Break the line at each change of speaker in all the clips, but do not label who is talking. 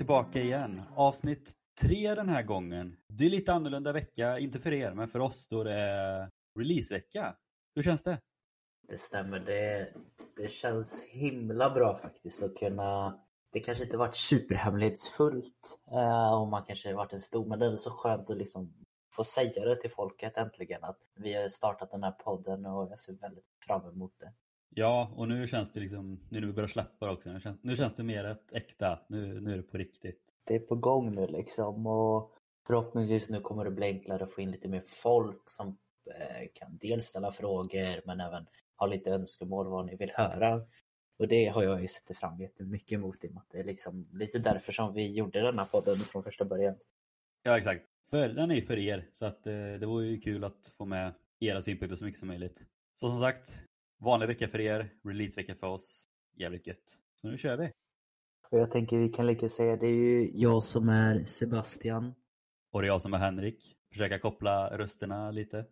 tillbaka igen. Avsnitt tre den här gången. Det är lite annorlunda vecka, inte för er, men för oss då det är releasevecka. Hur känns det?
Det stämmer. Det, det känns himla bra faktiskt att kunna... Det kanske inte varit superhemlighetsfullt eh, och man kanske varit en stor, men det är så skönt att liksom få säga det till folket äntligen att vi har startat den här podden och jag ser väldigt fram emot det.
Ja, och nu känns det liksom, nu när vi börjar släppa också, nu känns, nu känns det mer ett äkta, nu, nu är det på riktigt.
Det är på gång nu liksom och förhoppningsvis nu kommer det bli enklare att få in lite mer folk som eh, kan dels ställa frågor men även ha lite önskemål vad ni vill höra. Och det har jag ju sett fram jättemycket emot i och med att det är liksom lite därför som vi gjorde den här podden från första början.
Ja, exakt. För, den är för er, så att eh, det vore ju kul att få med era synpunkter så mycket som möjligt. Så som sagt, vanlig vecka för er, releasevecka för oss. Jävligt gött. Så nu kör vi!
Och jag tänker vi kan lika säga det är ju jag som är Sebastian.
Och det är jag som är Henrik. Försöka koppla rösterna lite.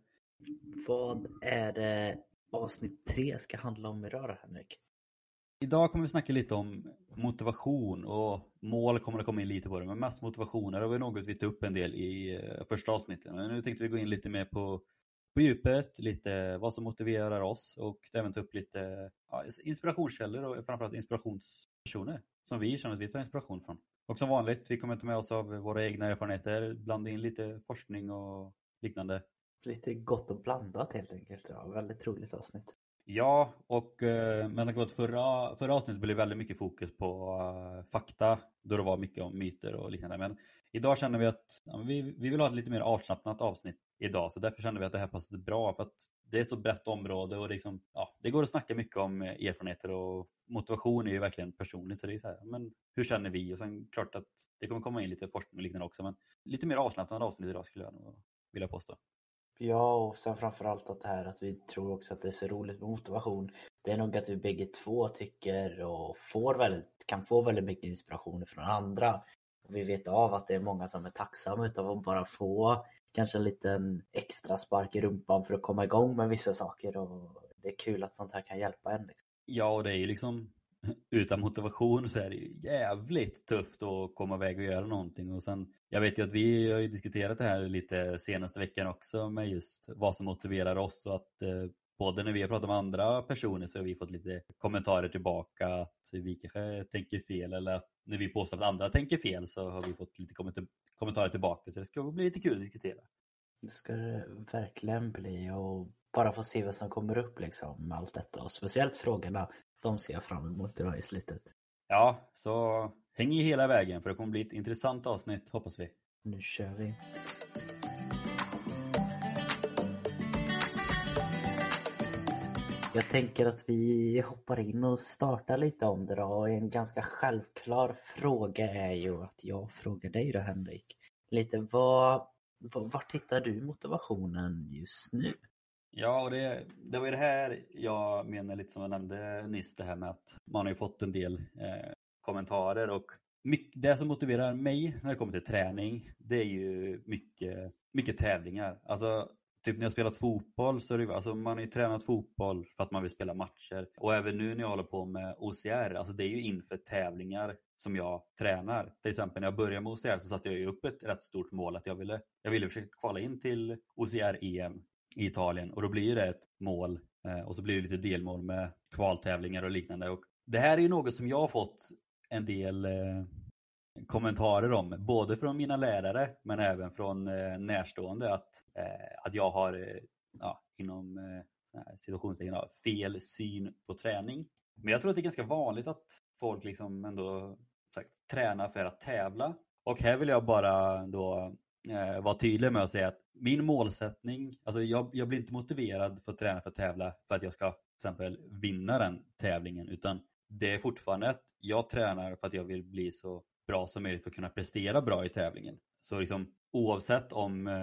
Vad är det avsnitt tre ska handla om idag då Henrik?
Idag kommer vi snacka lite om motivation och mål kommer att komma in lite på det. Men mest motivationer det var något vi tog upp en del i eh, första avsnittet. Men nu tänkte vi gå in lite mer på, på djupet, lite vad som motiverar oss och även ta upp lite ja, inspirationskällor och framförallt inspirationspersoner som vi känner att vi tar inspiration från. Och som vanligt, vi kommer ta med oss av våra egna erfarenheter, blanda in lite forskning och liknande.
Lite gott och blandat helt enkelt. Ja, väldigt roligt avsnitt.
Ja, och eh, med tanke på att förra, förra avsnittet blev väldigt mycket fokus på uh, fakta, då det var mycket om myter och liknande. Men idag känner vi att ja, vi, vi vill ha ett lite mer avslappnat avsnitt idag, så därför känner vi att det här passade bra för att det är så brett område och det, liksom, ja, det går att snacka mycket om eh, erfarenheter och motivation är ju verkligen personligt. Så det är så här, men hur känner vi? Och sen klart att det kommer komma in lite forskning och liknande också, men lite mer avslappnat avsnitt idag skulle jag nog vilja påstå.
Ja, och sen framförallt att det här att vi tror också att det är så roligt med motivation. Det är nog att vi bägge två tycker och får väldigt, kan få väldigt mycket inspiration från andra. Och vi vet av att det är många som är tacksamma utav att bara få kanske en liten extra spark i rumpan för att komma igång med vissa saker. Och det är kul att sånt här kan hjälpa en. Liksom.
Ja, och det är ju liksom utan motivation så är det ju jävligt tufft att komma iväg och göra någonting. Och sen, jag vet ju att vi har ju diskuterat det här lite senaste veckan också med just vad som motiverar oss. Och att eh, både när vi har pratat med andra personer så har vi fått lite kommentarer tillbaka att vi kanske tänker fel eller att när vi påstår att andra tänker fel så har vi fått lite kommentarer tillbaka. Så det ska bli lite kul att diskutera.
Det ska det verkligen bli. Och bara få se vad som kommer upp liksom med allt detta. Och speciellt frågorna de ser jag fram emot idag i slutet.
Ja, så häng i hela vägen för det kommer bli ett intressant avsnitt hoppas vi.
Nu kör vi. Jag tänker att vi hoppar in och startar lite om det då. Och en ganska självklar fråga är ju att jag frågar dig då Henrik. Lite vad, vart hittar du motivationen just nu?
Ja, och det, det var ju det här jag menar lite som jag nämnde nyss, det här med att man har ju fått en del eh, kommentarer och mycket, det som motiverar mig när det kommer till träning, det är ju mycket, mycket tävlingar. Alltså, typ när jag spelat fotboll så är det alltså man har ju tränat fotboll för att man vill spela matcher. Och även nu när jag håller på med OCR, alltså det är ju inför tävlingar som jag tränar. Till exempel när jag började med OCR så satte jag ju upp ett rätt stort mål att jag ville, jag ville försöka kvala in till OCR-EM i Italien och då blir det ett mål eh, och så blir det lite delmål med kvaltävlingar och liknande. Och det här är ju något som jag har fått en del eh, kommentarer om, både från mina lärare men även från eh, närstående att, att jag har ja, inom situationstecken fel syn på träning. Men jag tror att det är ganska vanligt att folk liksom ändå här, tränar för att tävla. Och här vill jag bara då eh, vara tydlig med att säga att min målsättning, alltså jag, jag blir inte motiverad för att träna för att tävla för att jag ska till exempel vinna den tävlingen utan det är fortfarande att jag tränar för att jag vill bli så bra som möjligt för att kunna prestera bra i tävlingen. Så liksom oavsett om, eh,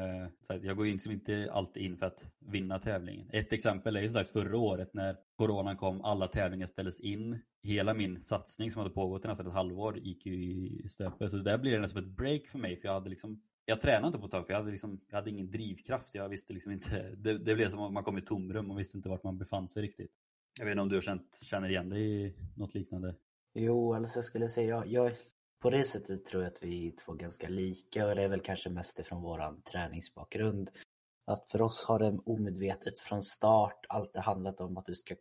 här, jag går liksom inte alltid in för att vinna tävlingen. Ett exempel är ju som sagt förra året när coronan kom, alla tävlingar ställdes in. Hela min satsning som hade pågått i nästan ett halvår gick ju i stöpet. Så där blir det nästan ett break för mig för jag hade liksom jag tränade inte på ett tag för jag hade, liksom, jag hade ingen drivkraft. Jag visste liksom inte, det, det blev som att man kom i tomrum och visste inte vart man befann sig riktigt. Jag vet inte om du har känt, känner igen dig i något liknande?
Jo, alltså jag skulle säga, jag, jag, på det sättet tror jag att vi är två ganska lika och det är väl kanske mest ifrån våran träningsbakgrund. Att för oss har det omedvetet från start alltid handlat om att du ska,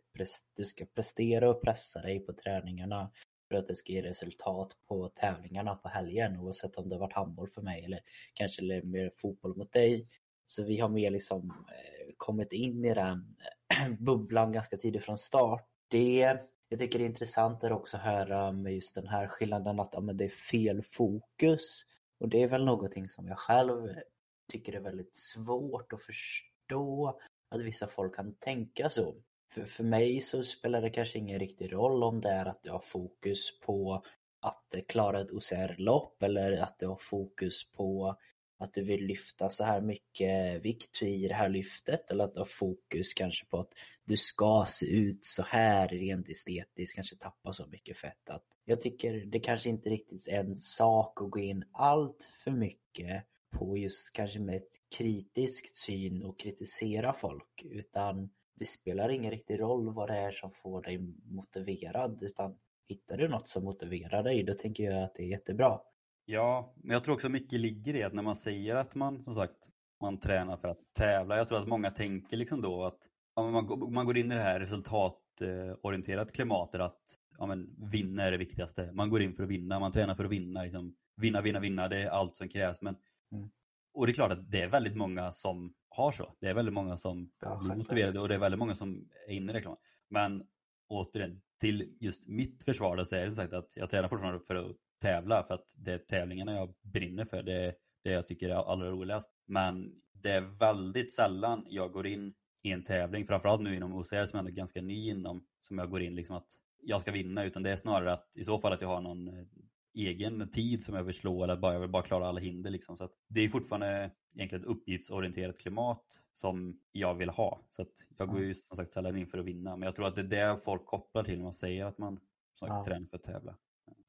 du ska prestera och pressa dig på träningarna för att det ska ge resultat på tävlingarna på helgen oavsett om det varit handboll för mig eller kanske mer fotboll mot dig. Så vi har mer liksom eh, kommit in i den eh, bubblan ganska tidigt från start. Det jag tycker det är intressant är också att höra med just den här skillnaden att ja, men det är fel fokus. Och det är väl någonting som jag själv tycker är väldigt svårt att förstå att vissa folk kan tänka så. För, för mig så spelar det kanske ingen riktig roll om det är att du har fokus på att klara ett OCR-lopp eller att du har fokus på att du vill lyfta så här mycket vikt i det här lyftet eller att du har fokus kanske på att du ska se ut så här rent estetiskt, kanske tappa så mycket fett. Att jag tycker det kanske inte riktigt är en sak att gå in allt för mycket på just kanske med ett kritiskt syn och kritisera folk utan det spelar ingen riktig roll vad det är som får dig motiverad utan hittar du något som motiverar dig då tänker jag att det är jättebra.
Ja, men jag tror också mycket ligger i att när man säger att man som sagt man tränar för att tävla. Jag tror att många tänker liksom då att ja, man, man går in i det här resultatorienterat klimatet att ja, men, vinna är det viktigaste. Man går in för att vinna, man tränar för att vinna. Liksom. Vinna, vinna, vinna, det är allt som krävs. Men, mm. Och det är klart att det är väldigt många som har så. Det är väldigt många som ja, blir motiverade och det är väldigt många som är inne i reklam. Men återigen, till just mitt försvar så är det sagt att jag tränar fortfarande för att tävla för att det är tävlingarna jag brinner för. Det är det jag tycker är allra roligast. Men det är väldigt sällan jag går in i en tävling, framförallt nu inom OCR som jag är ganska ny inom, som jag går in liksom att jag ska vinna utan det är snarare att i så fall att jag har någon eh, egen tid som jag vill slå eller bara, jag vill bara klara alla hinder. Liksom. Så det är fortfarande egentligen ett uppgiftsorienterat klimat som jag vill ha. Så att jag går ju som sagt sällan in för att vinna. Men jag tror att det är det folk kopplar till när man säger att man som sagt, ja. tränar för att tävla.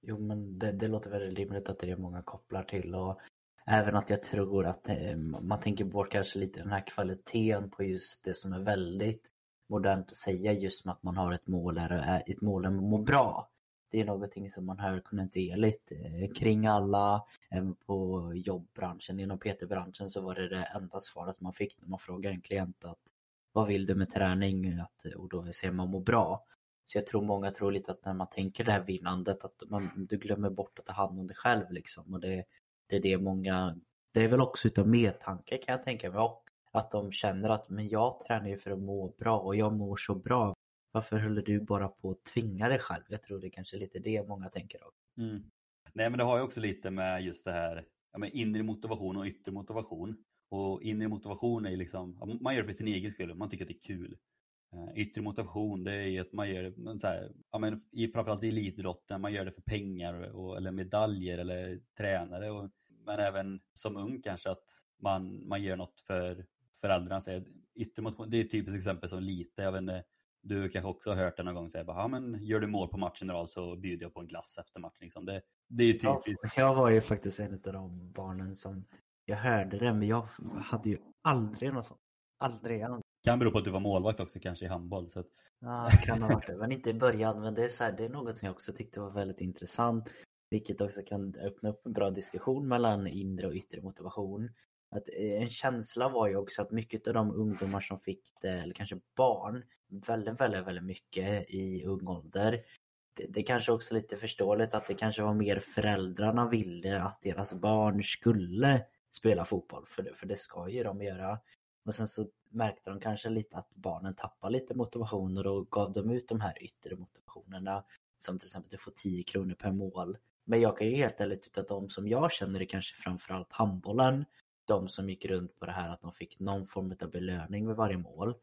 Jo men det, det låter väldigt rimligt att det är många kopplar till och även att jag tror att eh, man tänker bort kanske lite den här kvaliteten på just det som är väldigt modernt att säga just med att man har ett mål, är, ett mål att må bra. Det är någonting som man hör kontinuerligt eh, kring alla, även på jobbbranschen. Inom PT-branschen så var det det enda svaret man fick när man frågade en klient att vad vill du med träning? Att, eh, och då säger man må bra. Så jag tror många tror lite att när man tänker det här vinnandet att man, du glömmer bort att ta hand om dig själv liksom. Och det, det är det många, det är väl också utav medtanke kan jag tänka mig. Och att de känner att men jag tränar ju för att må bra och jag mår så bra. Varför håller du bara på att tvinga dig själv? Jag tror det är kanske är lite det många tänker.
Mm. Nej men det har ju också lite med just det här ja, med inre motivation och yttre motivation. Och inre motivation är ju liksom, man gör det för sin egen skull, man tycker att det är kul. Eh, yttre motivation det är ju att man gör det, så här, ja, men i, framförallt i elitidrotten, man gör det för pengar och, eller medaljer eller tränare. Och, men även som ung kanske att man, man gör något för föräldrarna. Så yttre motivation, det är ett typiskt exempel som lite, jag vet inte, du kanske också har hört det någon gång säga ja men gör du mål på matchen idag så bjuder jag på en glass efter matchen. Liksom. Det, det är ju typiskt.
Ja, jag var ju faktiskt en av de barnen som jag hörde det men jag hade ju aldrig något sånt. Aldrig.
Kan bero på att du var målvakt också kanske i handboll. Så att...
Ja, det kan ha varit det. Men inte i början. Men det är, så här, det är något som jag också tyckte var väldigt intressant. Vilket också kan öppna upp en bra diskussion mellan inre och yttre motivation. Att eh, en känsla var ju också att mycket av de ungdomar som fick det, eller kanske barn, väldigt, väldigt, väldigt mycket i ung ålder. Det, det kanske också är lite förståeligt att det kanske var mer föräldrarna ville att deras barn skulle spela fotboll. För det, för det ska ju de göra. Och sen så märkte de kanske lite att barnen tappade lite motivation och då gav de ut de här yttre motivationerna. Som till exempel att du får 10 kronor per mål. Men jag kan ju helt ärligt tycka att de som jag känner är kanske framförallt handbollen. De som gick runt på det här att de fick någon form av belöning vid varje mål.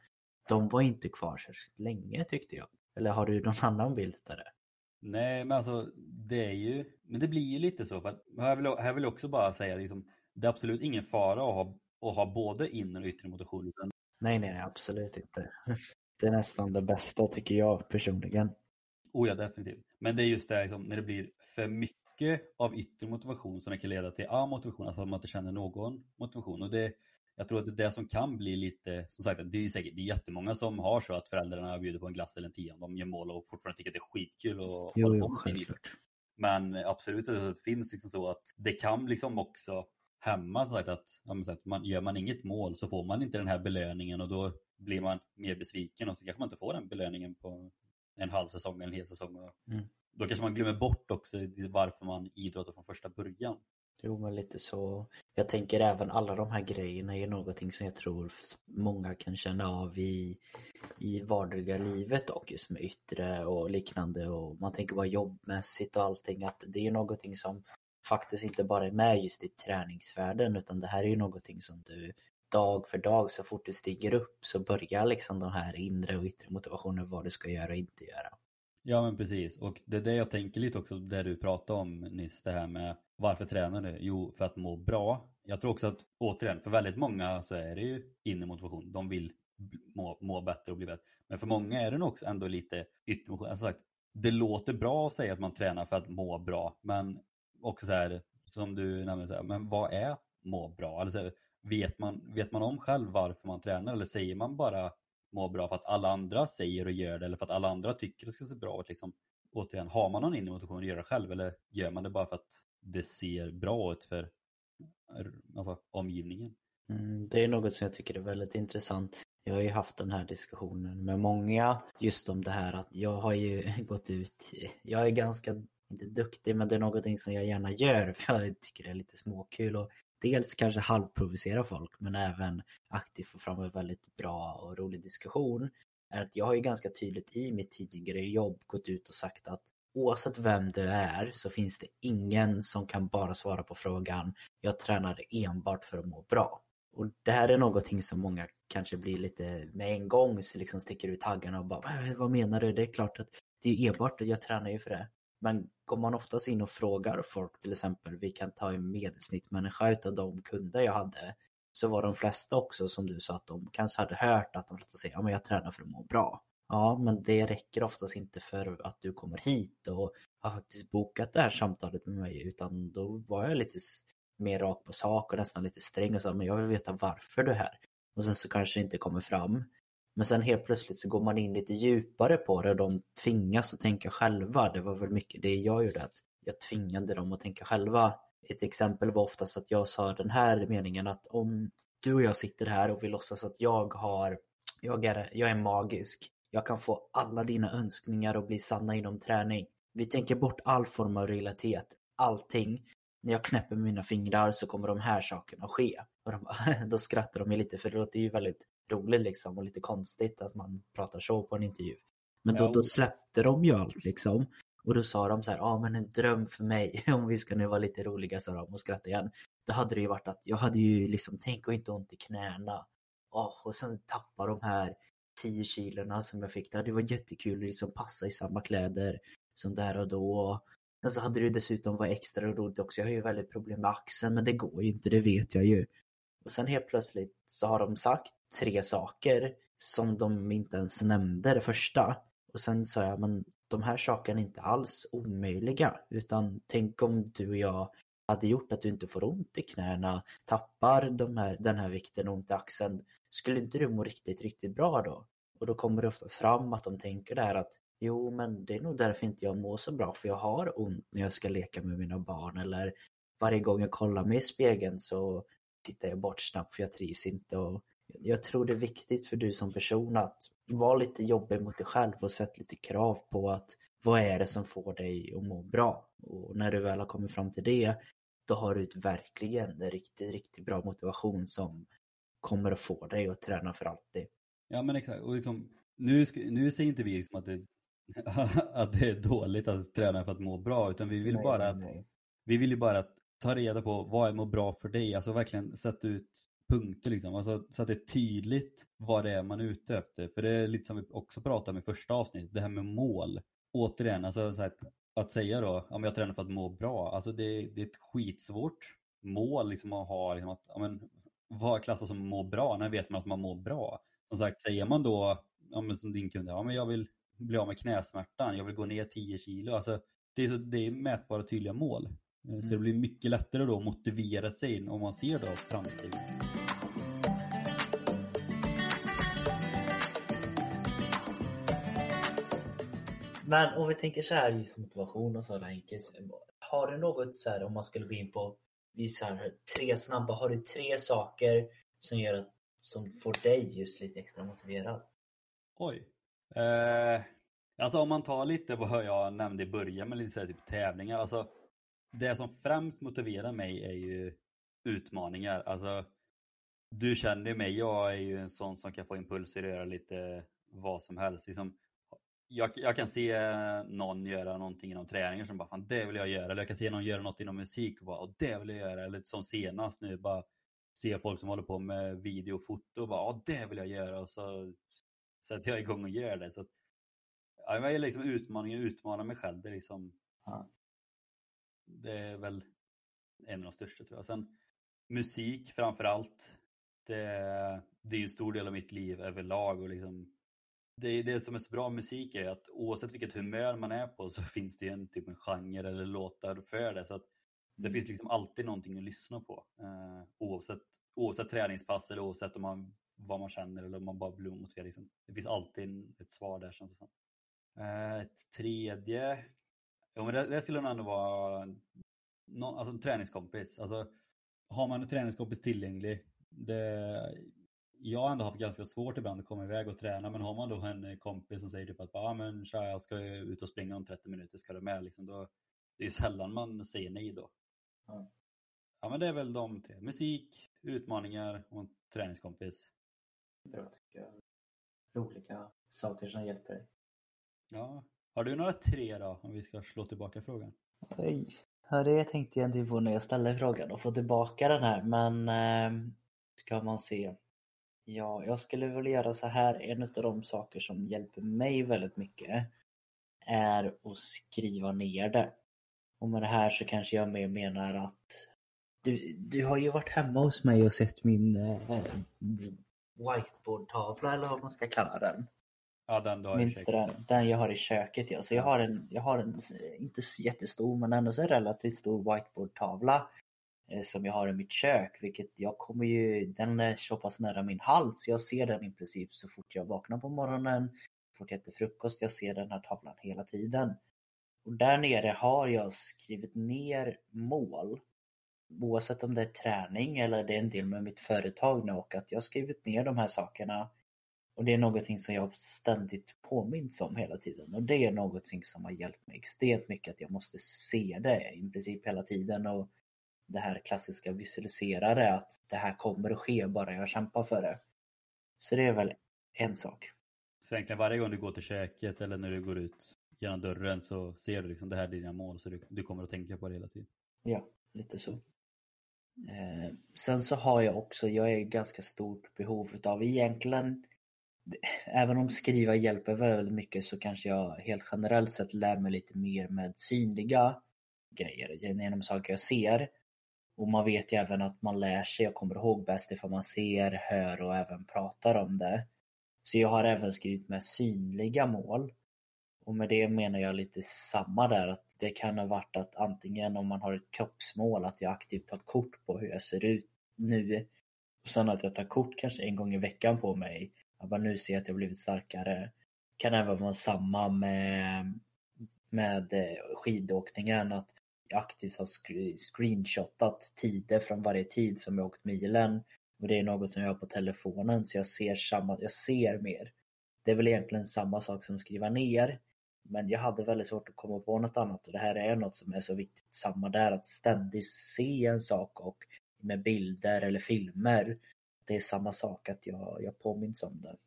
De var inte kvar särskilt länge tyckte jag. Eller har du någon annan bild av det?
Nej men alltså det är ju, men det blir ju lite så för att här vill, här vill jag också bara säga liksom, det är absolut ingen fara att ha och ha både inre och yttre motivation. Utan...
Nej, nej, nej, absolut inte. Det är nästan det bästa tycker jag personligen.
Oh ja, definitivt. Men det är just det liksom, när det blir för mycket av yttre motivation som kan leda till amotivation, alltså att man inte känner någon motivation. Och det, jag tror att det är det som kan bli lite, som sagt, det är säkert det är jättemånga som har så att föräldrarna bjuder på en glass eller en tia de gör mål och fortfarande tycker att det är skitkul och
Jo, jo, självklart.
Men absolut att det finns liksom så att det kan liksom också hämma så att att man, gör man inget mål så får man inte den här belöningen och då blir man mer besviken och så kanske man inte får den belöningen på en halv säsong eller en hel säsong.
Mm.
Då kanske man glömmer bort också varför man idrottar från första början.
Jo, men lite så. Jag tänker även alla de här grejerna är någonting som jag tror många kan känna av i, i vardagliga livet och just med yttre och liknande och man tänker bara jobbmässigt och allting att det är ju någonting som faktiskt inte bara är med just i träningsvärlden utan det här är ju någonting som du dag för dag så fort du stiger upp så börjar liksom de här inre och yttre motivationen vad du ska göra och inte göra.
Ja men precis och det är det jag tänker lite också det du pratade om nyss det här med varför tränar du? Jo för att må bra. Jag tror också att återigen för väldigt många så är det ju inre motivation. De vill må, må bättre och bli bättre. Men för många är det nog också ändå lite yttre motivation. Alltså sagt, det låter bra att säga att man tränar för att må bra men också så här som du nämnde, så här, men vad är må bra? Alltså, vet, man, vet man om själv varför man tränar eller säger man bara må bra för att alla andra säger och gör det eller för att alla andra tycker det ska se bra ut? Liksom, återigen, har man någon inre motivation att göra det själv eller gör man det bara för att det ser bra ut för alltså, omgivningen?
Mm, det är något som jag tycker är väldigt intressant. Jag har ju haft den här diskussionen med många just om det här att jag har ju gått ut, jag är ganska, inte duktig men det är någonting som jag gärna gör för jag tycker det är lite småkul och dels kanske halvprovocera folk men även aktivt få fram en väldigt bra och rolig diskussion. Är att jag har ju ganska tydligt i mitt tidigare jobb gått ut och sagt att oavsett vem du är så finns det ingen som kan bara svara på frågan jag tränar enbart för att må bra. Och det här är någonting som många kanske blir lite med en gång så liksom sticker ut taggarna och bara vad menar du? Det är klart att det är enbart och jag tränar ju för det. Men går man oftast in och frågar folk till exempel, vi kan ta en medelsnittmänniska utav de kunder jag hade så var de flesta också som du sa att de kanske hade hört att de flesta säger ja men jag tränar för att må bra. Ja men det räcker oftast inte för att du kommer hit och har faktiskt bokat det här samtalet med mig utan då var jag lite mer rak på sak och nästan lite sträng och sa men jag vill veta varför du är här. Och sen så kanske det inte kommer fram. Men sen helt plötsligt så går man in lite djupare på det och de tvingas att tänka själva. Det var väl mycket det jag gjorde, att jag tvingade dem att tänka själva. Ett exempel var oftast att jag sa den här meningen att om du och jag sitter här och vi låtsas att jag har, jag är, jag är magisk. Jag kan få alla dina önskningar att bli sanna inom träning. Vi tänker bort all form av realitet, allting. När jag knäpper mina fingrar så kommer de här sakerna att ske. Och de, bara- då skrattar de ju lite för det låter ju väldigt roligt liksom och lite konstigt att man pratar så på en intervju. Men då, då släppte de ju allt liksom. Och då sa de så här, ja men en dröm för mig, om vi ska nu vara lite roliga sa de och skratta igen. Då hade det ju varit att jag hade ju liksom, tänk och inte ont i knäna. Åh, och sen tappa de här 10 kilorna som jag fick. Det hade ju varit jättekul att liksom passa i samma kläder som där och då. Men så hade det ju dessutom varit extra roligt också. Jag har ju väldigt problem med axeln men det går ju inte, det vet jag ju. Och sen helt plötsligt så har de sagt tre saker som de inte ens nämnde det första. Och sen sa jag, men de här sakerna är inte alls omöjliga. Utan tänk om du och jag hade gjort att du inte får ont i knäna, tappar de här, den här vikten och ont i axeln. Skulle inte du må riktigt, riktigt bra då? Och då kommer det oftast fram att de tänker där att jo, men det är nog därför inte jag mår så bra för jag har ont när jag ska leka med mina barn eller varje gång jag kollar mig i spegeln så tittar jag bort snabbt för jag trivs inte. Och jag tror det är viktigt för du som person att vara lite jobbig mot dig själv och sätta lite krav på att vad är det som får dig att må bra? Och när du väl har kommit fram till det, då har du verkligen en riktigt, riktigt bra motivation som kommer att få dig att träna för alltid.
Ja men exakt. Och liksom, nu, nu säger inte vi liksom att, det, att det är dåligt att träna för att må bra utan vi vill
Nej,
bara att
nej.
Vi vill ju bara att ta reda på vad är må bra för dig, alltså verkligen sätta ut punkter liksom, alltså, så att det är tydligt vad det är man är ute efter. För det är lite som vi också pratade om i första avsnittet, det här med mål. Återigen, alltså så här, att säga då, om jag tränar för att må bra, alltså det, det är ett skitsvårt mål liksom att ha, liksom att, ja, men, vad klassas som må bra, när vet man att man mår bra? Som sagt, säger man då, ja, men som din kund, ja men jag vill bli av med knäsmärtan, jag vill gå ner 10 kilo, alltså det är, så, det är mätbara tydliga mål. Eh, så mm. det blir mycket lättare då att motivera sig om man ser då framtiden.
Men om vi tänker så här just motivation och sådär Henke. Har du något så här om man skulle gå in på så här, tre snabba, har du tre saker som gör att som får dig just lite extra motiverad?
Oj. Eh, alltså om man tar lite vad jag nämnde i början med lite så här, typ tävlingar. Alltså det som främst motiverar mig är ju utmaningar. Alltså, du känner ju mig, jag är ju en sån som kan få impulser att göra lite vad som helst. Liksom, jag, jag, kan se någon göra någonting inom träningen som bara fan det vill jag göra. Eller jag kan se någon göra något inom musik och bara och det vill jag göra. Eller som senast nu bara se folk som håller på med video och foto och bara ja det vill jag göra. Och så sätter jag igång och gör det. Så att, ja, jag är liksom utmaningen, utmana mig själv. Det är liksom ja. Det är väl en av de största tror jag. Sen musik framför allt. Det, det är en stor del av mitt liv överlag och liksom det, det som är så bra med musik är att oavsett vilket humör man är på så finns det en typ en genre eller låtar för det. Så att det finns liksom alltid någonting att lyssna på. Eh, oavsett, oavsett träningspass eller oavsett om man, vad man känner eller om man bara blir motiverad. Liksom. Det finns alltid ett svar där känns det som. Eh, ett tredje, ja, men det, det skulle nog ändå vara någon, alltså en träningskompis. Alltså, har man en träningskompis tillgänglig, det, jag har ändå haft ganska svårt ibland att komma iväg och träna men har man då en kompis som säger typ att ah, men, tja, jag ska ut och springa om 30 minuter, ska du med? Liksom, då, det är sällan man säger nej då. Ja. ja men det är väl de tre. Musik, utmaningar och en träningskompis.
Bra tycker jag. Roliga saker som hjälper dig.
Ja. Har du några tre då om vi ska slå tillbaka frågan?
Oj. Ja, det tänkte jag inte på när jag ställde frågan och få tillbaka den här men eh, ska man se. Ja, jag skulle vilja göra så här. En av de saker som hjälper mig väldigt mycket är att skriva ner det. Och med det här så kanske jag mer menar att du, du har ju varit hemma hos mig och sett min eh, whiteboardtavla eller vad man ska kalla den.
Ja, den du har
Minns i köket. Den, den jag har i köket ja. Så jag har en, jag har en, inte jättestor men ändå så relativt stor whiteboardtavla Eh, som jag har i mitt kök, vilket jag kommer ju, den är så pass nära min hals, jag ser den i princip så fort jag vaknar på morgonen, så fort jag äter frukost, jag ser den här tavlan hela tiden. Och där nere har jag skrivit ner mål, oavsett om det är träning eller det är en del med mitt företag nu och att jag har skrivit ner de här sakerna och det är någonting som jag ständigt påminns om hela tiden och det är någonting som har hjälpt mig extremt mycket att jag måste se det i princip hela tiden och det här klassiska visualiserare att det här kommer att ske bara jag kämpar för det. Så det är väl en sak.
Så egentligen varje gång du går till köket eller när du går ut genom dörren så ser du liksom det här är dina mål så du, du kommer att tänka på det hela tiden.
Ja, lite så. Eh, sen så har jag också, jag är ganska stort behov utav egentligen Även om skriva hjälper väldigt mycket så kanske jag helt generellt sett lär mig lite mer med synliga grejer genom saker jag ser. Och man vet ju även att man lär sig och kommer ihåg bäst ifall man ser, hör och även pratar om det. Så jag har även skrivit med synliga mål. Och med det menar jag lite samma där att det kan ha varit att antingen om man har ett kroppsmål att jag aktivt tar kort på hur jag ser ut nu. Och sen att jag tar kort kanske en gång i veckan på mig. Att man nu ser att jag blivit starkare. Kan även vara samma med, med eh, skidåkningen. Att jag aktivt har screenshotat tider från varje tid som jag åkt milen. Och det är något som jag har på telefonen så jag ser, samma, jag ser mer. Det är väl egentligen samma sak som att skriva ner. Men jag hade väldigt svårt att komma på något annat och det här är något som är så viktigt. Samma där att ständigt se en sak och med bilder eller filmer. Det är samma sak att jag, jag påminns om det.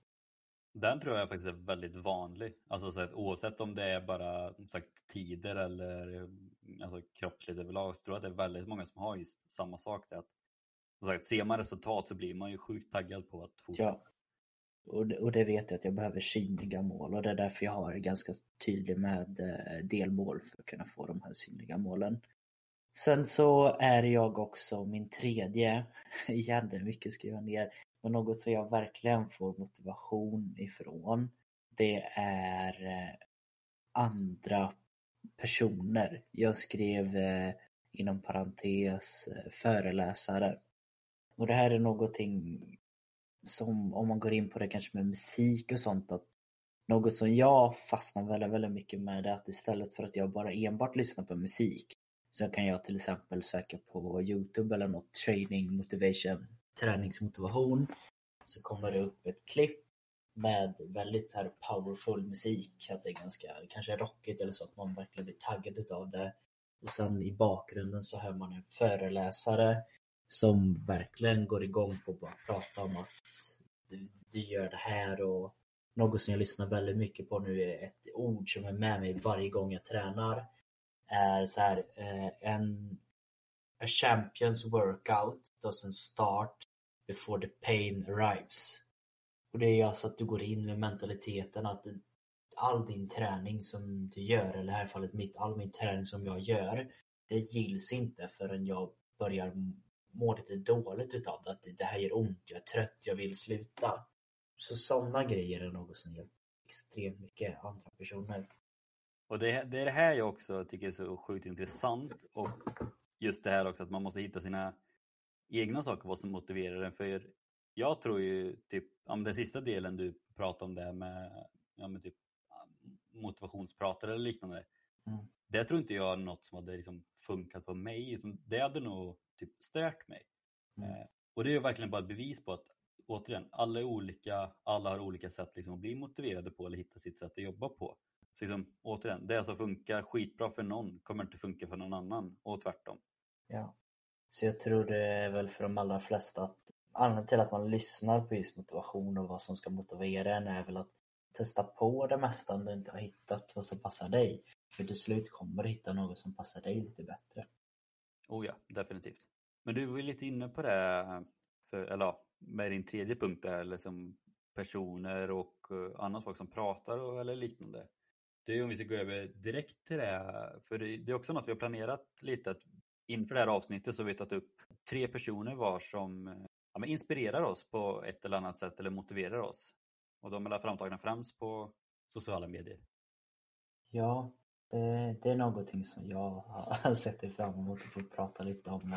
Den tror jag faktiskt är väldigt vanlig. Alltså så att oavsett om det är bara sagt, tider eller alltså, kroppsligt överlag så tror jag att det är väldigt många som har just samma sak. Att, sagt, ser man resultat så blir man ju sjukt taggad på att fortsätta. Ja.
Och det, och det vet jag att jag behöver synliga mål och det är därför jag har ganska tydlig med eh, delmål för att kunna få de här synliga målen. Sen så är jag också min tredje, igen det är mycket att skriva ner, men något som jag verkligen får motivation ifrån det är eh, andra personer. Jag skrev eh, inom parentes eh, föreläsare. Och det här är någonting som om man går in på det kanske med musik och sånt att något som jag fastnar väldigt, väldigt mycket med är att istället för att jag bara enbart lyssnar på musik Sen kan jag till exempel söka på Youtube eller något training motivation, träningsmotivation. Så kommer det upp ett klipp med väldigt så här powerful musik. Att det är ganska, kanske rockigt eller så att man verkligen blir taggad utav det. Och sen i bakgrunden så hör man en föreläsare som verkligen går igång på att bara prata om att du, du gör det här och något som jag lyssnar väldigt mycket på nu är ett ord som är med mig varje gång jag tränar. Är så här, eh, en A champion's workout doesn't start before the pain arrives. Och det är alltså att du går in med mentaliteten att all din träning som du gör, eller i det här fallet mitt, all min träning som jag gör, det gills inte förrän jag börjar må lite dåligt utav det. Att det här gör ont, jag är trött, jag vill sluta. Så sådana grejer är något som hjälper extremt mycket andra personer.
Och det, det är det här jag också tycker är så sjukt intressant och just det här också att man måste hitta sina egna saker, vad som motiverar en. För jag tror ju typ, om den sista delen du pratade om det med, ja, med typ motivationspratare eller liknande. Mm. Det tror inte jag är något som hade liksom funkat på mig. Det hade nog typ stört mig. Mm. Eh, och det är verkligen bara ett bevis på att återigen, alla är olika, alla har olika sätt liksom att bli motiverade på eller hitta sitt sätt att jobba på. Så liksom, återigen, det som funkar skitbra för någon kommer inte funka för någon annan och tvärtom.
Ja, så jag tror det är väl för de allra flesta att anledningen till att man lyssnar på just motivation och vad som ska motivera en är väl att testa på det mesta om du inte har hittat vad som passar dig. För till slut kommer du hitta något som passar dig lite bättre.
Oh ja, definitivt. Men du var ju lite inne på det, för, eller med din tredje punkt där, liksom personer och eh, annat folk som pratar och, eller liknande. Det är om vi ska gå över direkt till det, för det, är också något vi har planerat lite att inför det här avsnittet så har vi tagit upp tre personer var som eh, ja, inspirerar oss på ett eller annat sätt eller motiverar oss. Och de är framtagna främst på sociala medier.
Ja, det, det är någonting som jag har sett fram emot att få prata lite om.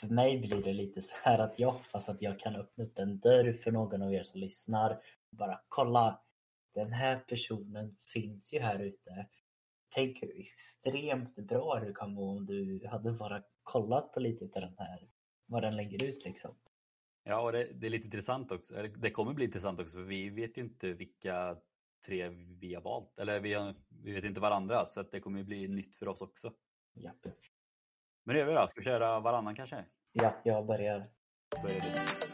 För mig blir det lite så här att jag hoppas att jag kan öppna upp en dörr för någon av er som lyssnar. Och bara kolla, den här personen finns ju här ute. Tänk hur extremt bra du kan må om du hade bara kollat på lite av den här, vad den lägger ut liksom.
Ja, och det, det, är lite intressant också. Det kommer bli intressant också för vi vet ju inte vilka tre vi har valt. Eller vi, har, vi vet inte varandra så att det kommer bli nytt för oss också.
Japp.
Men det gör vi då. Ska vi köra varannan kanske?
Ja, jag börjar.
Börjar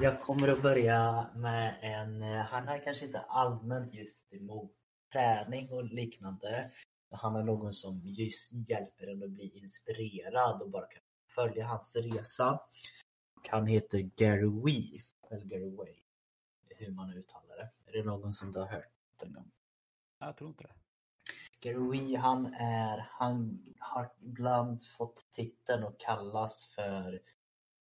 Jag kommer att börja med en, han är kanske inte allmänt just emot träning och liknande. Han är någon som just hjälper en att bli inspirerad och bara kan följa hans resa. Han heter Gary Wee, eller Gary Way, hur man uttalar det. Är det någon som du har hört en gång?
Jag tror inte det.
Gary Wee, han är, han har ibland fått titeln och kallas för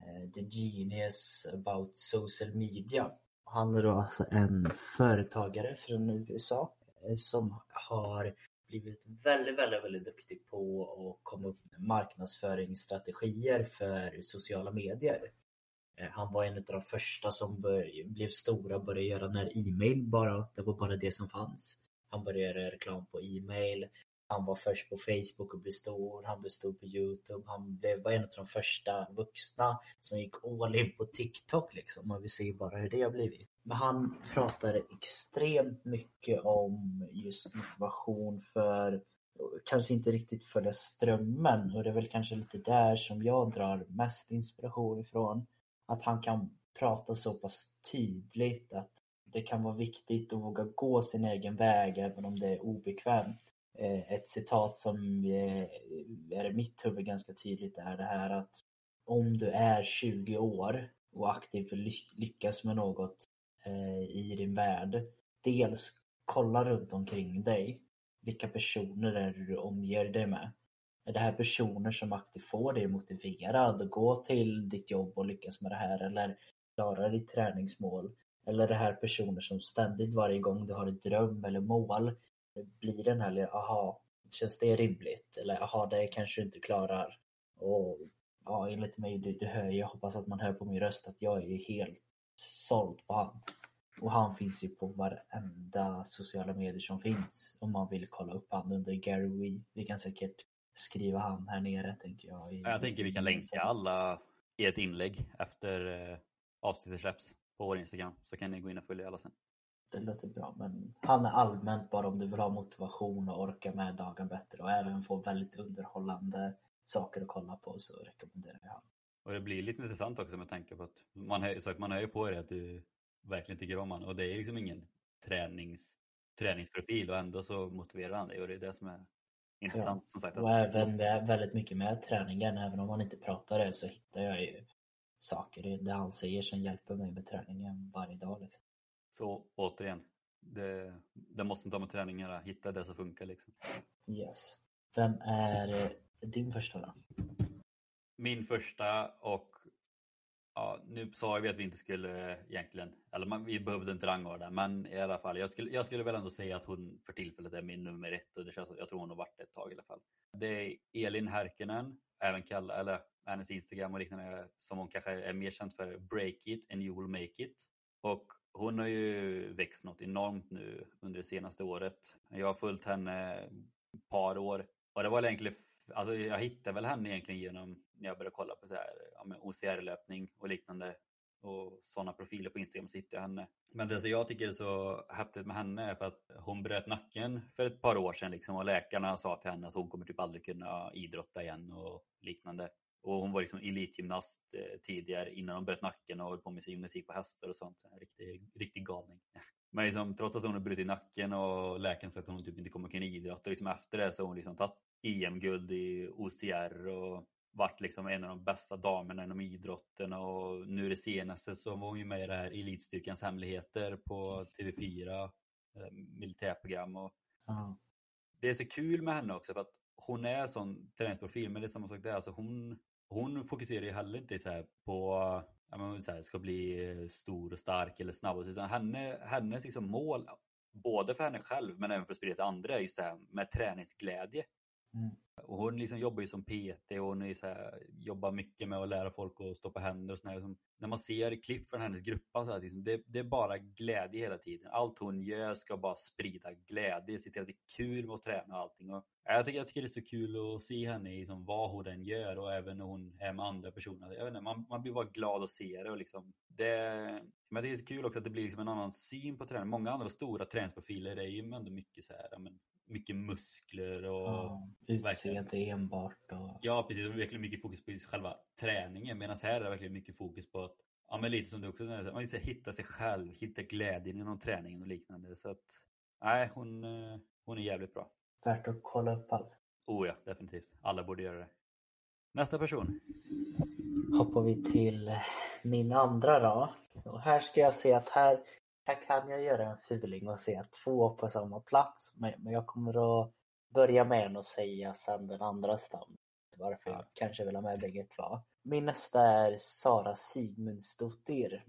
Eh, the genius about social media. Han är då alltså en företagare från USA eh, som har blivit väldigt, väldigt, väldigt duktig på att komma upp med marknadsföringsstrategier för sociala medier. Eh, han var en av de första som bör, blev stora och började göra när e-mail bara, det var bara det som fanns. Han började göra reklam på e-mail, han var först på Facebook och blev stor, han blev stor på Youtube, han blev, var en av de första vuxna som gick all in på TikTok liksom och vi ser bara hur det har blivit. Men han pratade extremt mycket om just motivation för kanske inte riktigt följa strömmen och det är väl kanske lite där som jag drar mest inspiration ifrån. Att han kan prata så pass tydligt att det kan vara viktigt att våga gå sin egen väg även om det är obekvämt. Eh, ett citat som eh, är i mitt huvud ganska tydligt är det här att om du är 20 år och aktivt lyckas med något eh, i din värld. Dels kolla runt omkring dig. Vilka personer är det du omger dig med? Är det här personer som aktivt får dig motiverad att gå till ditt jobb och lyckas med det här eller klara ditt träningsmål? Eller är det här personer som ständigt varje gång du har en dröm eller mål blir den här, aha, känns det rimligt? Eller aha, det kanske du inte klarar. Och ja, enligt mig, du, du hör, jag hoppas att man hör på min röst att jag är helt såld på han. Och han finns ju på varenda sociala medier som finns om man vill kolla upp han under Gary Wee. Vi kan säkert skriva han här nere tänker jag.
Jag tänker vi kan länka alla i ett inlägg efter eh, avsnittet släpps på vår Instagram så kan ni gå in och följa alla sen.
Det låter bra men han är allmänt bara om du vill ha motivation och orka med dagen bättre och även få väldigt underhållande saker att kolla på så rekommenderar jag honom.
Och det blir lite intressant också med tanke på att man hör, så att man hör ju på dig att du verkligen tycker om honom och det är liksom ingen tränings, träningsprofil och ändå så motiverar han dig och det är det som är intressant. Ja. Som sagt,
och även väldigt mycket med träningen, även om man inte pratar det så hittar jag ju saker det han säger som hjälper mig med träningen varje dag. Liksom.
Så återigen, det, det måste inte ha med träning att göra, hitta det som funkar liksom.
Yes. Vem är din första då?
Min första och ja, nu sa vi att vi inte skulle egentligen, eller man, vi behövde inte rangordna men i alla fall, jag skulle, jag skulle väl ändå säga att hon för tillfället är min nummer ett och det känns, jag tror hon har varit det ett tag i alla fall. Det är Elin Härkenen, även kallad, eller hennes Instagram och liknande som hon kanske är mer känd för, Break It and You Will Make It. Och hon har ju växt något enormt nu under det senaste året. Jag har följt henne ett par år och det var egentligen alltså jag hittade väl henne egentligen genom när jag började kolla på så här, ja, OCR-löpning och liknande och sådana profiler på Instagram så hittade jag henne. Men det som jag tycker är så häftigt med henne är för att hon bröt nacken för ett par år sedan liksom, och läkarna sa till henne att hon kommer typ aldrig kunna idrotta igen och liknande. Och hon var liksom elitgymnast eh, tidigare innan hon bröt nacken och höll på med gymnastik på hästar och sånt. En riktig, riktig galning. Men liksom, trots att hon har brutit nacken och läkaren sagt att hon typ inte kommer kunna idrotta, liksom efter det så har hon liksom tagit EM-guld i OCR och varit liksom en av de bästa damerna inom idrotten och nu det senaste så var hon ju med i det här Elitstyrkans hemligheter på TV4 eh, militärprogram och mm. det är så kul med henne också för att hon är sån träningsprofil men det är samma sak där, alltså hon, hon fokuserar ju heller inte så på att så här, ska bli stor och stark eller snabb utan henne, hennes liksom mål både för henne själv men även för att sprida till andra är just det här med träningsglädje. Mm. Och hon liksom jobbar ju som PT och hon är så här, jobbar mycket med att lära folk att stå på händer och sådär. Liksom, när man ser klipp från hennes grupp, så här, liksom, det, det, är bara glädje hela tiden. Allt hon gör ska bara sprida glädje, se till att det är kul med att träna och allting. Och jag, tycker, jag tycker det är så kul att se henne i liksom, vad hon än gör och även när hon är med andra personer. Jag vet inte, man, man blir bara glad att se det och liksom, det, men det är så kul också att det blir liksom en annan syn på träning. Många andra stora träningsprofiler är ju ändå mycket så här, men, mycket muskler och
ja, utseende enbart. Och...
Ja, precis. Är verkligen mycket fokus på själva träningen. Medan här är det verkligen mycket fokus på att, ja men lite som du också säger, man hitta sig själv, hitta glädjen inom träningen och liknande. Så att, nej, hon, eh, hon är jävligt bra.
Värt att kolla upp allt.
Oh ja, definitivt. Alla borde göra det. Nästa person.
Hoppar vi till min andra då. Och här ska jag se att här här kan jag göra en fuling och säga två på samma plats. Men jag kommer att börja med en och säga sen den andra stammen. Varför jag kanske vill ha med bägge två. Min nästa är Sara Sigmundsdottir.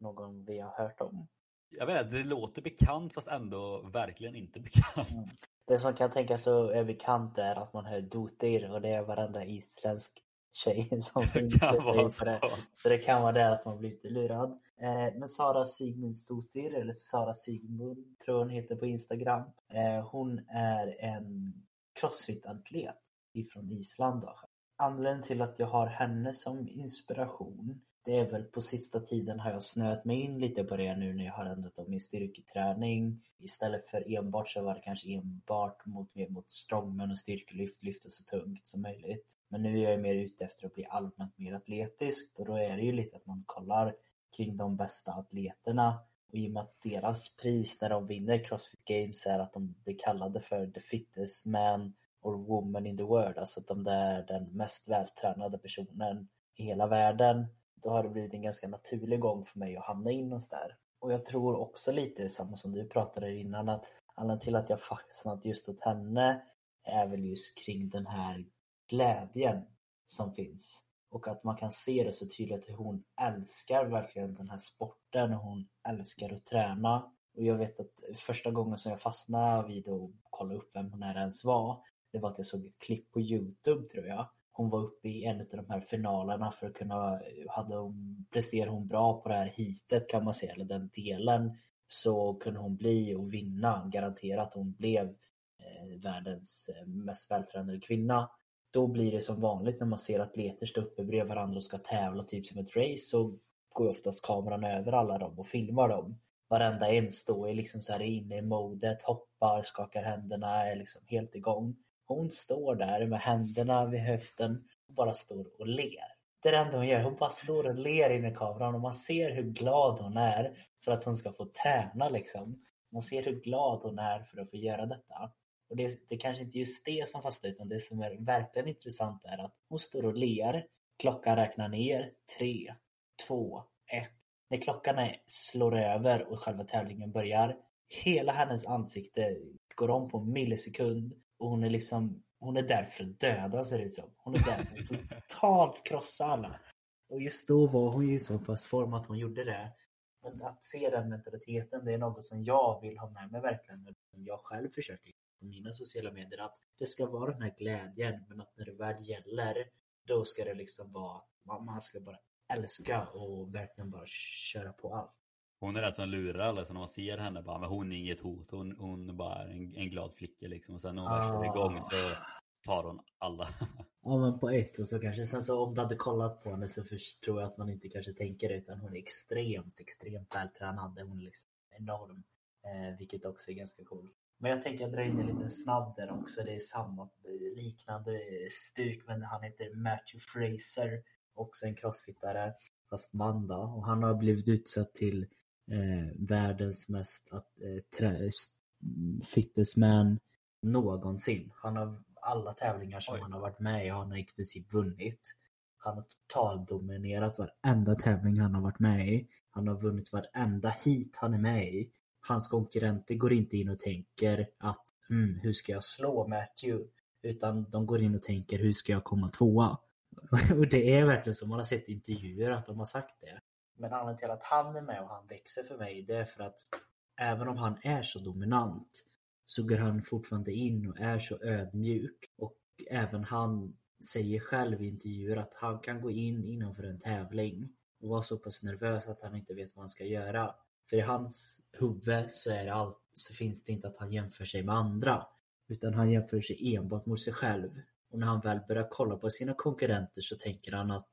Någon vi har hört om.
Jag vet det låter bekant fast ändå verkligen inte bekant. Mm.
Det som kan tänkas så är bekant är att man hör Dotir och det är varenda isländsk tjej som finns på det. Så det kan vara det att man blir lite lurad. Eh, men Sara Sigmundsdottir, eller Sara Sigmund tror hon heter på Instagram. Eh, hon är en crossfit-atlet ifrån Island. Då. Anledningen till att jag har henne som inspiration det är väl på sista tiden har jag snöat mig in lite på det nu när jag har ändrat om min styrketräning. Istället för enbart så var det kanske enbart mot, mer mot strongman och styrkelyft, lyfta så tungt som möjligt. Men nu är jag mer ute efter att bli allmänt mer atletisk och då är det ju lite att man kollar kring de bästa atleterna och i och med att deras pris när de vinner Crossfit Games är att de blir kallade för the fittest man or woman in the world, alltså att de är den mest vältränade personen i hela världen då har det blivit en ganska naturlig gång för mig att hamna in hos där. Och jag tror också lite samma som du pratade innan att anledningen till att jag fastnat just åt henne är väl just kring den här glädjen som finns. Och att man kan se det så tydligt hur hon älskar verkligen den här sporten och hon älskar att träna. Och jag vet att första gången som jag fastnade vid att kolla upp vem hon är ens var, det var att jag såg ett klipp på Youtube tror jag, hon var uppe i en av de här finalerna för att kunna, hade hon, presterade hon bra på det här hitet kan man säga, eller den delen, så kunde hon bli och vinna, garanterat. Hon blev eh, världens eh, mest vältränade kvinna. Då blir det som vanligt när man ser atleter stå uppe bredvid varandra och ska tävla typ som ett race så går oftast kameran över alla dem och filmar dem. Varenda en står är liksom så här inne i modet, hoppar, skakar händerna, är liksom helt igång. Hon står där med händerna vid höften och bara står och ler. Det är det enda hon gör. Hon bara står och ler in i kameran och man ser hur glad hon är för att hon ska få träna liksom. Man ser hur glad hon är för att få göra detta. Och det, det är kanske inte just det som fastnar utan det som är verkligen intressant är att hon står och ler. Klockan räknar ner. Tre, två, ett. När klockan är, slår över och själva tävlingen börjar. Hela hennes ansikte går om på en millisekund och hon är liksom hon är där för att döda ser det ut som. Hon är där för att totalt krossa alla. Och just då var hon ju så pass form att hon gjorde det. Men att se den mentaliteten, det är något som jag vill ha med mig verkligen. Jag själv försöker på mina sociala medier att det ska vara den här glädjen men att när det väl gäller då ska det liksom vara, man ska bara älska och verkligen bara köra på allt.
Hon är den som lurar alla, så när man ser henne bara, men hon är inget hot, hon, hon är bara en, en glad flicka liksom. Och sen när hon ah. kör igång så tar hon alla.
ja men på ett och så kanske, sen så om du hade kollat på henne så förstår jag att man inte kanske tänker det utan hon är extremt, extremt vältränad. Hon är liksom enorm. Eh, vilket också är ganska coolt. Men jag tänker att dra in en liten snabb där också. Det är samma liknande stuk men han heter Matthew Fraser. Också en crossfittare fast man då. Och han har blivit utsatt till eh, världens mest eh, fittest man någonsin. Han har alla tävlingar som Oj. han har varit med i har han i princip vunnit. Han har totaldominerat varenda tävling han har varit med i. Han har vunnit varenda hit han är med i. Hans konkurrenter går inte in och tänker att mm, hur ska jag slå Matthew? Utan de går in och tänker hur ska jag komma tvåa? Och det är verkligen som man har sett intervjuer att de har sagt det. Men anledningen till att han är med och han växer för mig det är för att även om han är så dominant så går han fortfarande in och är så ödmjuk. Och även han säger själv i intervjuer att han kan gå in innanför en tävling och vara så pass nervös att han inte vet vad han ska göra. För i hans huvud så, är det allt, så finns det inte att han jämför sig med andra. Utan han jämför sig enbart mot sig själv. Och när han väl börjar kolla på sina konkurrenter så tänker han att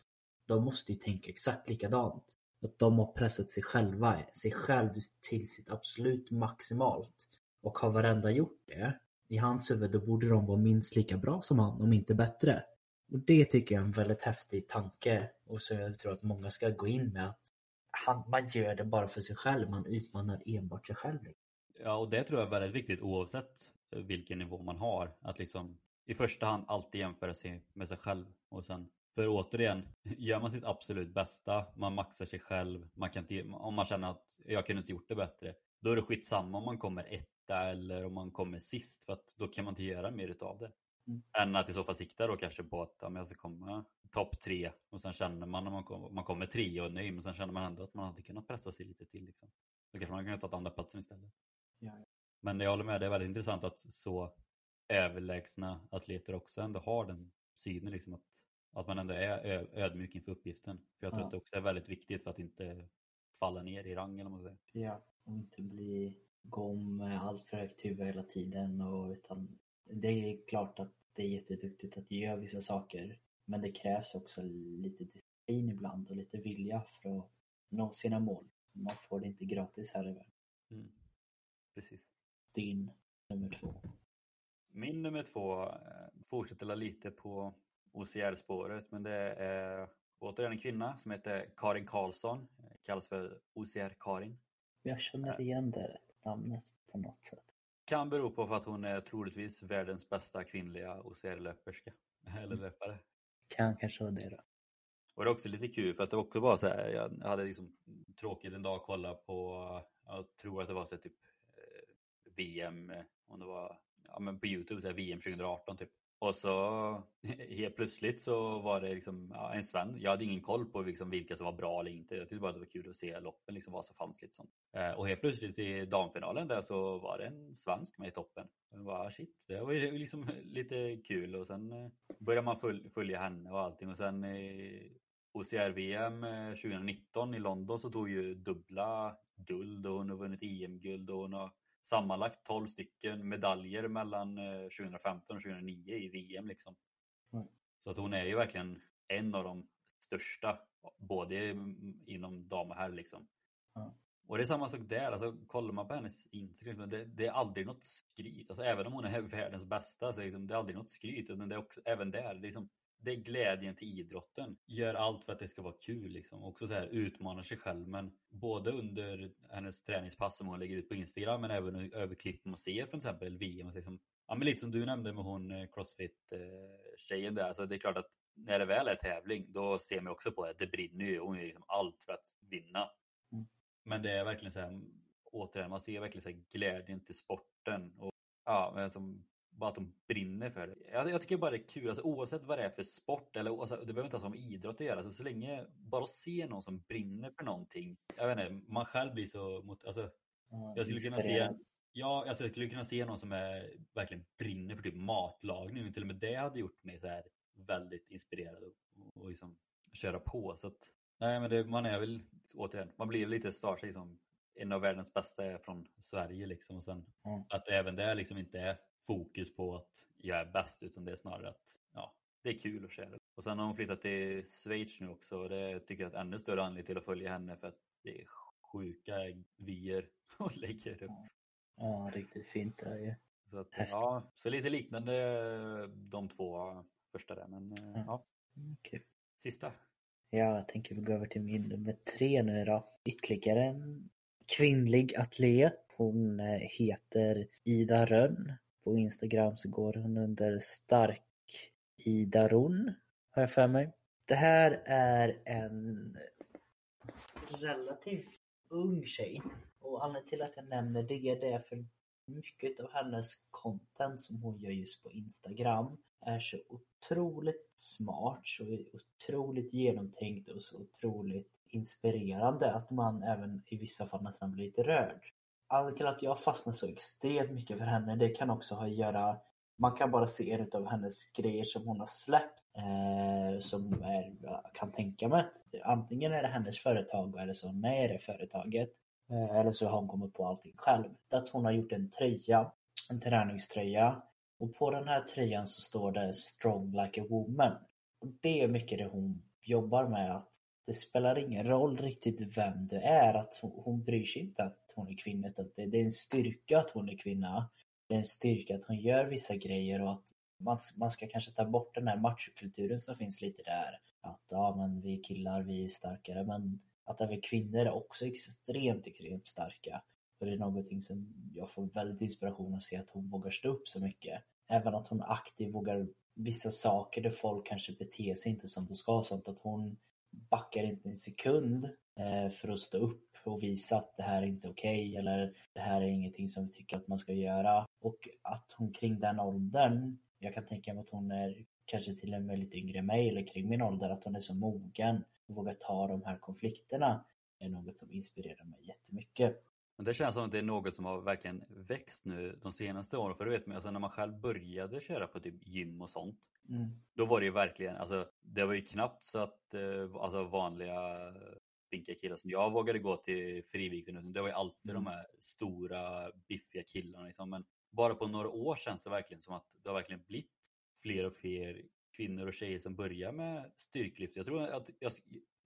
de måste ju tänka exakt likadant. Att de har pressat sig själva, sig själv till sitt absolut maximalt. Och har varenda gjort det, i hans huvud, då borde de vara minst lika bra som han, om inte bättre. Och det tycker jag är en väldigt häftig tanke och som jag tror att många ska gå in med att han, man gör det bara för sig själv, man utmanar enbart sig själv.
Ja, och det tror jag är väldigt viktigt oavsett vilken nivå man har. Att liksom i första hand alltid jämföra sig med sig själv och sen för återigen, gör man sitt absolut bästa, man maxar sig själv, man kan inte, om man känner att jag kunde inte gjort det bättre, då är det skitsamma om man kommer etta eller om man kommer sist för att då kan man inte göra mer utav det. Mm. Än att i så fall sikta då kanske på att ja, jag ska komma topp tre och sen känner man när man kommer, man kommer tre och är nöjd men sen känner man ändå att man hade kunnat pressa sig lite till. Liksom. Då kanske man kan ta andra platsen istället. Ja. Men jag håller med, det är väldigt intressant att så överlägsna atleter också ändå har den synen liksom att, att man ändå är ödmjuk inför uppgiften. För jag tror ja. att det också är väldigt viktigt för att inte falla ner i rang eller vad man säger.
Ja, och inte bli gom med allt för högt huvud hela tiden och utan det är klart att det är jätteduktigt att göra vissa saker men det krävs också lite disciplin ibland och lite vilja för att nå sina mål. Man får det inte gratis här i världen.
Mm. Precis.
Din nummer två.
Min nummer två eh, fortsätter lite på OCR-spåret men det är återigen en kvinna som heter Karin Karlsson. Kallas för OCR-Karin.
Jag känner eh. igen det namnet på något sätt.
Kan bero på för att hon är troligtvis världens bästa kvinnliga OCR-löperska. Eller mm. löpare.
Kan kanske vara det då.
Och det är också lite kul för att det också var så här, jag hade liksom tråkigt en dag att kolla på, jag tror att det var så typ eh, VM, om det var ja, men på Youtube, så här, VM 2018 typ. Och så helt plötsligt så var det liksom ja, en svensk. Jag hade ingen koll på liksom vilka som var bra eller inte. Jag tyckte bara det var kul att se loppen, liksom vad som fanns lite sånt. Eh, och helt plötsligt i damfinalen där så var det en svensk med i toppen. Jag bara ah, shit, det var ju liksom lite kul och sen eh, började man följa henne och allting och sen i OCR-VM 2019 eh, i London så tog ju dubbla guld och hon har vunnit EM-guld och hon har sammanlagt 12 stycken medaljer mellan 2015 och 2009 i VM. Liksom. Mm. Så att hon är ju verkligen en av de största, både inom dam och herr. Liksom. Mm. Och det är samma sak där, alltså, kollar man på hennes Instagram, det, det är aldrig något skryt. Alltså, även om hon är världens bästa så är liksom, det aldrig något skryt. Utan det är också, även där, det är, liksom, det är glädjen till idrotten. Gör allt för att det ska vara kul. Liksom. Också så här, utmanar sig själv. Men både under hennes träningspass som hon lägger ut på Instagram men även över klipp man ser för exempel VM. Liksom, ja, men lite som du nämnde med hon eh, Crossfit-tjejen där. Så det är klart att när det väl är tävling då ser man också på att det brinner ju. Hon gör liksom allt för att vinna. Mm. Men det är verkligen så här, återigen, man ser verkligen så här glädjen till sporten. Och, ja, men som bara att de brinner för det. Jag, jag tycker bara det är kul, alltså, oavsett vad det är för sport, eller alltså, det behöver inte ha som idrott att göra, alltså, så länge bara att se någon som brinner för någonting. Jag vet inte, man själv blir så mot, alltså, mm, jag skulle kunna se Ja, alltså jag skulle kunna se någon som är, verkligen brinner för typ matlagning. Till och med det hade gjort mig så här väldigt inspirerad och, och liksom köra på. Så att, nej, men det, man är väl återigen, man blir lite starstruck som en av världens bästa är från Sverige liksom. Och sen mm. att även det liksom inte är fokus på att jag är bäst utan det är snarare att ja, det är kul att köra. Och sen har hon flyttat till Schweiz nu också och det tycker jag är ännu större anledning till att följa henne för att det är sjuka vyer hon lägger upp.
Ja, riktigt fint det är ju.
Så, att, ja, så lite liknande de två första där men ja. ja.
Okay.
Sista.
Ja, jag tänker vi går över till min nummer tre nu då. Ytterligare en kvinnlig atlet. Hon eh, heter Ida Rönn på Instagram så går hon under stark Ida Ron, har jag för mig. Det här är en relativt ung tjej. Och anledningen till att jag nämner det är det för mycket av hennes content som hon gör just på Instagram är så otroligt smart, så otroligt genomtänkt och så otroligt inspirerande att man även i vissa fall nästan blir lite rörd anledningen till att jag fastnar så extremt mycket för henne, det kan också ha att göra man kan bara se en av hennes grejer som hon har släppt eh, som är, jag kan tänka mig att antingen är det hennes företag eller så med det företaget eh, eller så har hon kommit på allting själv. Att hon har gjort en tröja, en träningströja och på den här tröjan så står det Strong like a woman. Och det är mycket det hon jobbar med att det spelar ingen roll riktigt vem du är. Att hon, hon bryr sig inte att hon är kvinna. Att det, det är en styrka att hon är kvinna. Det är en styrka att hon gör vissa grejer och att man, man ska kanske ta bort den här machokulturen som finns lite där. Att ja, men vi killar, vi är starkare. Men att även kvinnor är också extremt, extremt starka. För det är någonting som jag får väldigt inspiration att se att hon vågar stå upp så mycket. Även att hon aktivt vågar vissa saker där folk kanske beter sig inte som de ska. Sånt att hon backar inte en sekund eh, för att stå upp och visa att det här är inte okej okay, eller det här är ingenting som vi tycker att man ska göra. Och att hon kring den åldern, jag kan tänka mig att hon är kanske till och med lite yngre än mig eller kring min ålder, att hon är så mogen och vågar ta de här konflikterna är något som inspirerar mig jättemycket.
Men det känns som att det är något som har verkligen växt nu de senaste åren. För du vet, alltså när man själv började köra på typ gym och sånt. Mm. Då var det ju verkligen, alltså det var ju knappt så att eh, alltså vanliga pinka killar som jag vågade gå till frivikten. Det var ju alltid mm. de här stora biffiga killarna. Liksom. Men bara på några år känns det verkligen som att det har verkligen blivit fler och fler kvinnor och tjejer som börjar med styrkelyft. Jag tror att, jag,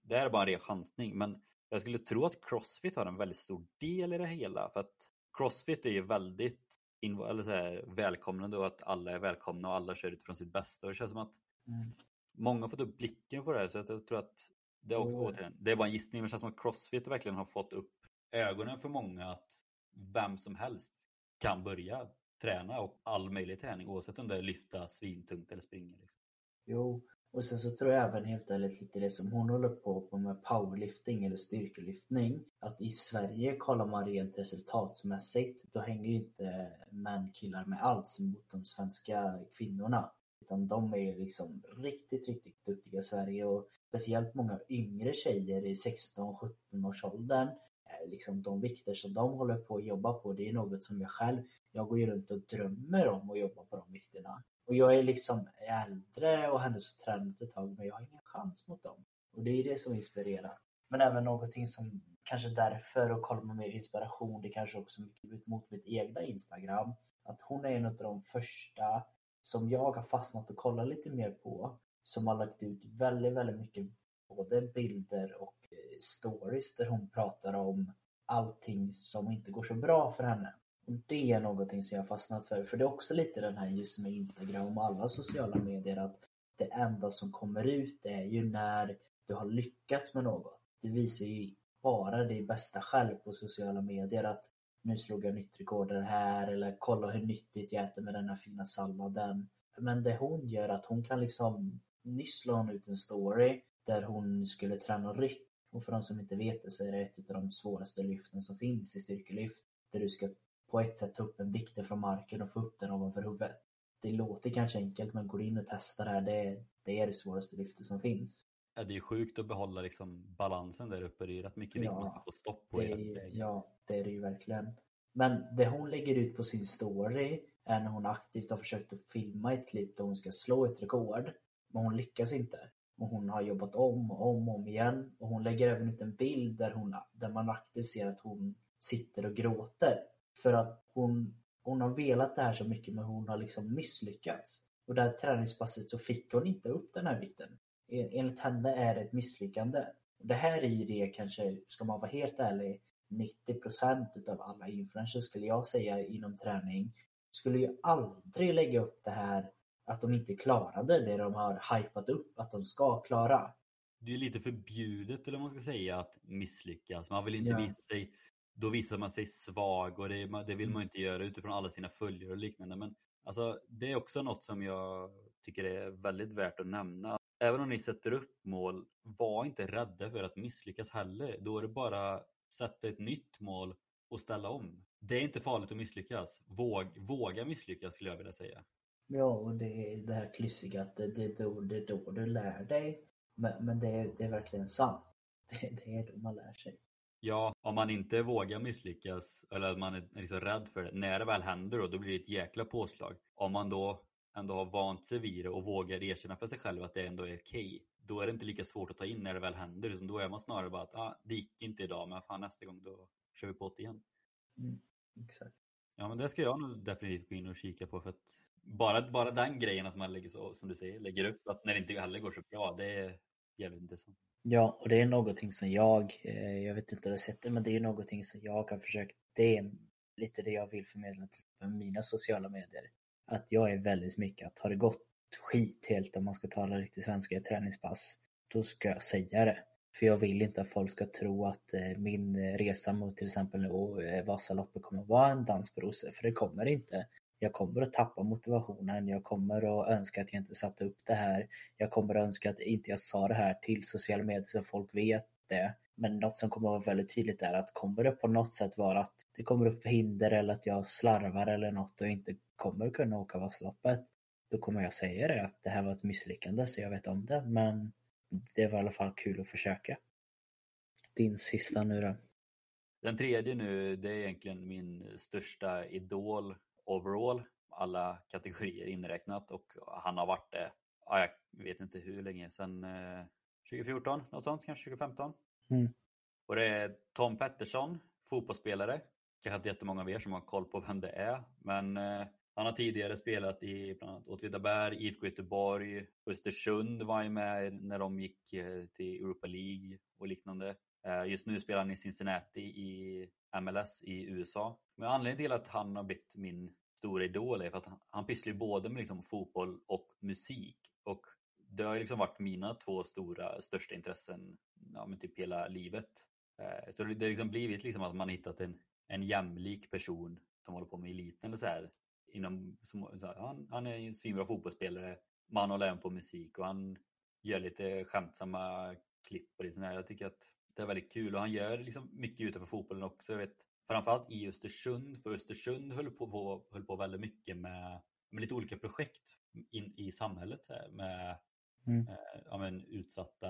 det här är bara en ren chansning, men jag skulle tro att Crossfit har en väldigt stor del i det hela. För att Crossfit är ju väldigt eller så här, välkomnande och att alla är välkomna och alla kör utifrån sitt bästa. Och det känns som att mm. många har fått upp blicken på det här. Så jag tror att det är, oh. återigen, det är bara en gissning, men det känns som att Crossfit verkligen har fått upp ögonen för många att vem som helst kan börja träna och all möjlig träning oavsett om det är lyfta svintungt eller springa. Liksom.
Jo, och sen så tror jag även helt ärligt lite det som hon håller på på med powerlifting eller styrkelyftning. Att i Sverige kollar man rent resultatmässigt, då hänger ju inte män killar med alls mot de svenska kvinnorna. Utan de är liksom riktigt, riktigt duktiga i Sverige och speciellt många yngre tjejer i 16-17 års åldern. Liksom de vikter som de håller på att jobba på, det är något som jag själv, jag går ju runt och drömmer om att jobba på de vikterna. Och jag är liksom äldre och har tränat ett tag men jag har ingen chans mot dem. Och det är det som inspirerar. Men även någonting som kanske därför och kollar med mer inspiration, det kanske också mycket ut mot mitt egna Instagram. Att hon är en av de första som jag har fastnat och kollat lite mer på. Som har lagt ut väldigt, väldigt mycket både bilder och eh, stories där hon pratar om allting som inte går så bra för henne. Och Det är någonting som jag har fastnat för. För det är också lite den här just med Instagram och alla sociala medier att det enda som kommer ut är ju när du har lyckats med något. Du visar ju bara dig bästa själv på sociala medier. Att nu slog jag nytt rekord här eller kolla hur nyttigt jag äter med den här fina salladen. Men det hon gör att hon kan liksom, nyss la hon ut en story där hon skulle träna ryck. Och för de som inte vet det så är det ett av de svåraste lyften som finns i styrkelyft. Där du ska på ett sätt ta upp en vikt från marken och få upp den ovanför huvudet. Det låter kanske enkelt men går in och testar det här, det, det är det svåraste lyftet som finns.
Ja, det är sjukt att behålla liksom balansen där uppe. Det är rätt mycket vikt ja, man ska få stopp på.
Det är, ja, det är det ju verkligen. Men det hon lägger ut på sin story är när hon aktivt har försökt att filma ett klipp där hon ska slå ett rekord. Men hon lyckas inte. Och hon har jobbat om och om och om igen. Och hon lägger även ut en bild där, hon, där man aktivt ser att hon sitter och gråter. För att hon, hon har velat det här så mycket men hon har liksom misslyckats. Och det här träningspasset så fick hon inte upp den här vikten. Enligt henne är det ett misslyckande. Det här är ju det kanske, ska man vara helt ärlig, 90% utav alla influencers skulle jag säga inom träning skulle ju aldrig lägga upp det här att de inte klarade det de har hypat upp att de ska klara.
Det är lite förbjudet eller vad man ska säga att misslyckas. Man vill inte ja. visa sig, då visar man sig svag och det, det vill man inte göra utifrån alla sina följare och liknande. Men alltså, det är också något som jag tycker är väldigt värt att nämna. Även om ni sätter upp mål, var inte rädda för att misslyckas heller. Då är det bara sätta ett nytt mål och ställa om. Det är inte farligt att misslyckas. Våg, våga misslyckas skulle jag vilja säga.
Ja, och det är det här klyssiga att det, det, då, det är då du lär dig. Men, men det, är, det är verkligen sant. Det, det är då man lär sig.
Ja, om man inte vågar misslyckas eller att man är liksom rädd för det. När det väl händer då, då blir det ett jäkla påslag. Om man då ändå har vant sig vid det och vågar erkänna för sig själv att det ändå är okej. Okay, då är det inte lika svårt att ta in när det väl händer. Utan då är man snarare bara att ah, det gick inte idag men fan nästa gång då kör vi på det igen.
Mm, exakt.
Ja men det ska jag nog definitivt gå in och kika på för att bara, bara den grejen att man lägger så, som du säger, lägger upp att när det inte heller går så bra, det är jävligt intressant.
Ja, och det är någonting som jag, eh, jag vet inte hur du har sett det, men det är någonting som jag har försökt, det är lite det jag vill förmedla på mina sociala medier. Att jag är väldigt mycket att har det gått skit helt om man ska tala riktigt svenska i träningspass, då ska jag säga det. För jag vill inte att folk ska tro att eh, min eh, resa mot till exempel nu Vasaloppet kommer att vara en dans på rosor, för det kommer det inte. Jag kommer att tappa motivationen, jag kommer att önska att jag inte satte upp det här. Jag kommer att önska att inte jag sa det här till sociala medier så folk vet det. Men något som kommer att vara väldigt tydligt är att kommer det på något sätt vara att det kommer upp hinder eller att jag slarvar eller något och inte kommer kunna åka Vasaloppet. Då kommer jag säga det att det här var ett misslyckande så jag vet om det men det var i alla fall kul att försöka. Din sista nu då?
Den tredje nu, det är egentligen min största idol overall, alla kategorier inräknat och han har varit det, ja, jag vet inte hur länge, sedan eh, 2014, något sånt, kanske 2015.
Mm.
Och det är Tom Pettersson, fotbollsspelare. Kanske inte jättemånga av er som har koll på vem det är, men eh, han har tidigare spelat i bland annat Åtvidaberg, IFK Göteborg, Östersund var ju med när de gick eh, till Europa League och liknande. Eh, just nu spelar han i Cincinnati i MLS i USA. Men anledningen till att han har blivit min stora idol är för att han, pysslar ju både med liksom fotboll och musik. Och det har ju liksom varit mina två stora, största intressen ja, men typ hela livet. Eh, så det har liksom blivit liksom att man hittat en, en jämlik person som håller på med eliten eller så här. Inom, som, så här, han, han är en svinbra fotbollsspelare, man håller även på musik och han gör lite skämtsamma klipp och lite här. Jag tycker att det är väldigt kul och han gör liksom mycket utanför fotbollen också. Jag vet, framförallt i Östersund, för Östersund höll på, höll på väldigt mycket med med lite olika projekt in, i samhället här, med
Mm.
eh, ja, men, utsatta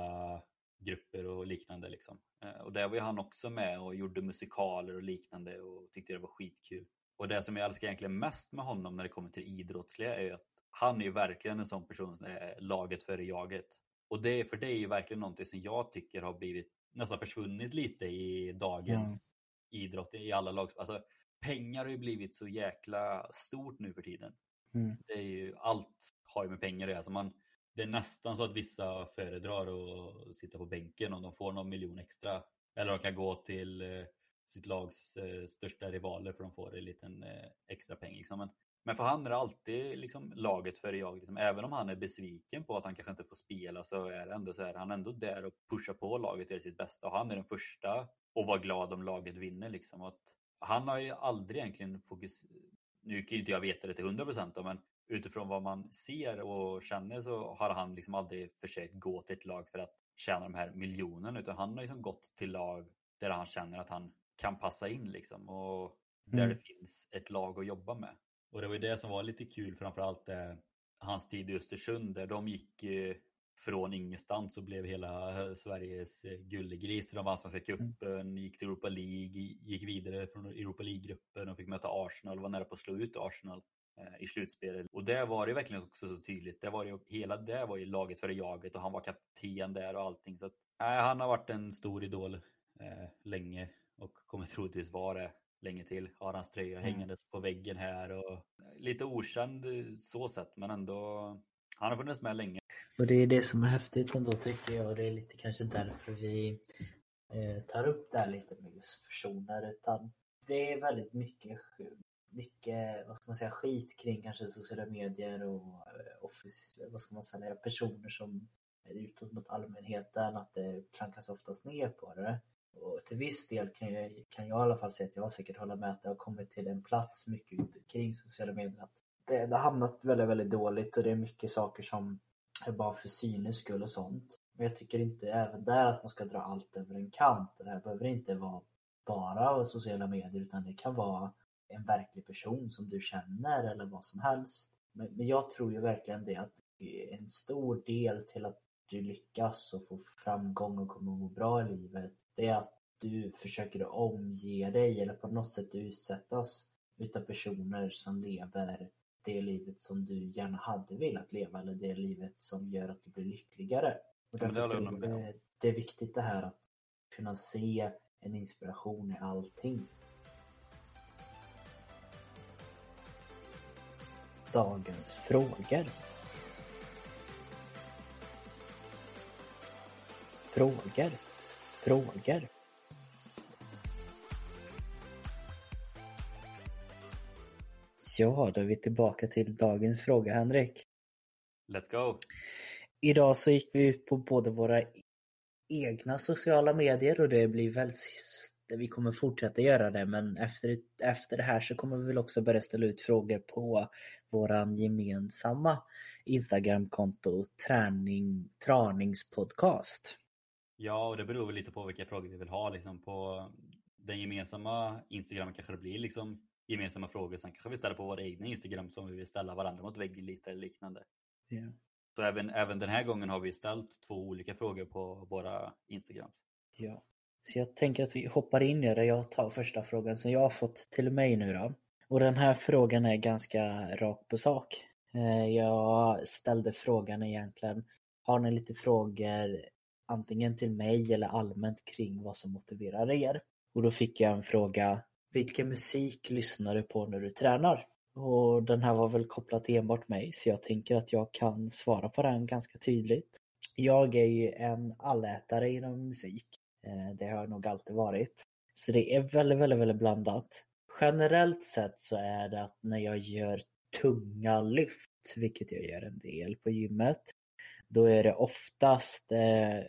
grupper och liknande. Liksom. Eh, och där var ju han också med och gjorde musikaler och liknande och tyckte det var skitkul. Och det som jag älskar egentligen mest med honom när det kommer till idrottsliga är att han är ju verkligen en sån person som är laget före jaget. Och det, för det är ju verkligen någonting som jag tycker har blivit nästan försvunnit lite i dagens idrott i alla lag. Alltså, pengar har ju blivit så jäkla stort nu för tiden.
Mm.
Det är ju, allt har ju med pengar att göra. Så man, det är nästan så att vissa föredrar att sitta på bänken om de får någon miljon extra. Eller de kan gå till eh, sitt lags eh, största rivaler för de får en liten eh, extra peng. Liksom. Men, men för han är det alltid liksom, laget före jag. Liksom. Även om han är besviken på att han kanske inte får spela så är det ändå så här, han är ändå där och pushar på laget och gör sitt bästa. Och han är den första att vara glad om laget vinner. Liksom. Att han har ju aldrig egentligen fokus... Nu kan ju inte jag veta det till 100% då, men utifrån vad man ser och känner så har han liksom aldrig försökt gå till ett lag för att tjäna de här miljonerna utan han har liksom gått till lag där han känner att han kan passa in liksom och där
Mm.
det finns ett lag att jobba med. Och det var ju det som var lite kul framförallt eh, hans tid i Östersund där de gick eh, från ingenstans och blev hela eh, Sveriges eh, gullegris. De vann Svenska cupen, gick till Europa League, gick vidare från Europa League-gruppen och fick möta Arsenal, var nära på att slå ut Arsenal eh, i slutspelet. Och det var det verkligen också så tydligt. Det var ju, hela det var ju laget före jaget och han var kapten där och allting. Så att, nej, han har varit en stor idol eh, länge och kommer troligtvis vara det länge till. Har hans tröja
Mm.
hängandes på väggen här och lite okänd eh, så sett men ändå han har funnits med länge.
Och det är det som är häftigt ändå tycker jag och det är lite kanske därför vi eh, tar upp det här lite med just personer utan det är väldigt mycket, mycket vad ska man säga, skit kring kanske sociala medier och eh, office, vad ska man säga, personer som är utåt mot allmänheten att det klankas oftast ner på det. Och till viss del kan jag, kan jag i alla fall säga att jag säkert håller med att det har kommit till en plats mycket kring sociala medier. Att det, det har hamnat väldigt, väldigt dåligt och det är mycket saker som är bara för synes skull och sånt. Men jag tycker inte även där att man ska dra allt över en kant. Och det här behöver inte vara bara sociala medier utan det kan vara en verklig person som du känner eller vad som helst. Men, men jag tror ju verkligen det att en stor del till att du lyckas och får framgång och kommer att må bra i livet. Det är att du försöker omge dig eller på något sätt utsättas utav personer som lever det livet som du gärna hade velat leva eller det livet som gör att du blir lyckligare. Och
det
det, det är viktigt det här att kunna se en inspiration i allting. Dagens frågor. Frågor. Frågor. Ja, då är vi tillbaka till dagens fråga, Henrik.
Let's go!
Idag så gick vi ut på både våra egna sociala medier och det blir väl sist, vi kommer fortsätta göra det men efter, efter det här så kommer vi väl också börja ställa ut frågor på våran gemensamma Instagramkonto träning, Traningspodcast.
Ja, och det beror väl lite på vilka frågor vi vill ha. Liksom på den gemensamma Instagram kanske det blir liksom gemensamma frågor. Sen kanske vi ställer på våra egna Instagram som vi vill ställa varandra mot väggen lite eller liknande.
Ja.
Så även, även den här gången har vi ställt två olika frågor på våra Instagrams.
Ja. Så jag tänker att vi hoppar in i det. Jag tar första frågan som jag har fått till mig nu då. Och den här frågan är ganska rakt på sak. Eh, Jag ställde frågan egentligen, har ni lite frågor antingen till mig eller allmänt kring vad som motiverar er? Och då fick jag en fråga, vilken musik lyssnar du på när du tränar? Och den här var väl kopplad till enbart mig så jag tänker att jag kan svara på den ganska tydligt. Jag är ju en allätare inom musik. Eh, det har jag nog alltid varit. Så det är väldigt, väldigt, väldigt blandat. Generellt sett så är det att när jag gör tunga lyft, vilket jag gör en del på gymmet, då är det oftast eh,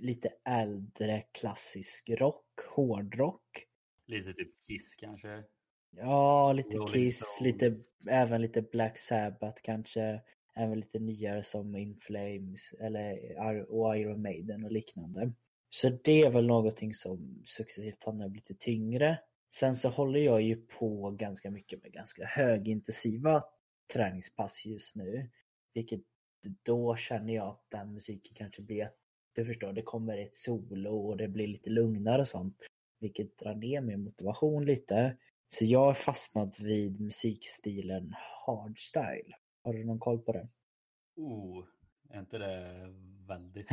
lite äldre klassisk rock, hårdrock.
Lite typ Kiss kanske.
Ja, lite
Rolling
Kiss, lite, även lite Black Sabbath kanske. Även lite nyare som In Flames eller och Iron Maiden och liknande. Så det är väl någonting som successivt har blivit lite tyngre. Sen så håller jag ju på ganska mycket med ganska högintensiva träningspass just nu. Vilket då känner jag att den musiken kanske blir att du förstår, det kommer ett solo och det blir lite lugnare och sånt. Vilket drar ner min motivation lite. Så jag har fastnat vid musikstilen hardstyle. Har du någon koll på det?
Oh, är inte det väldigt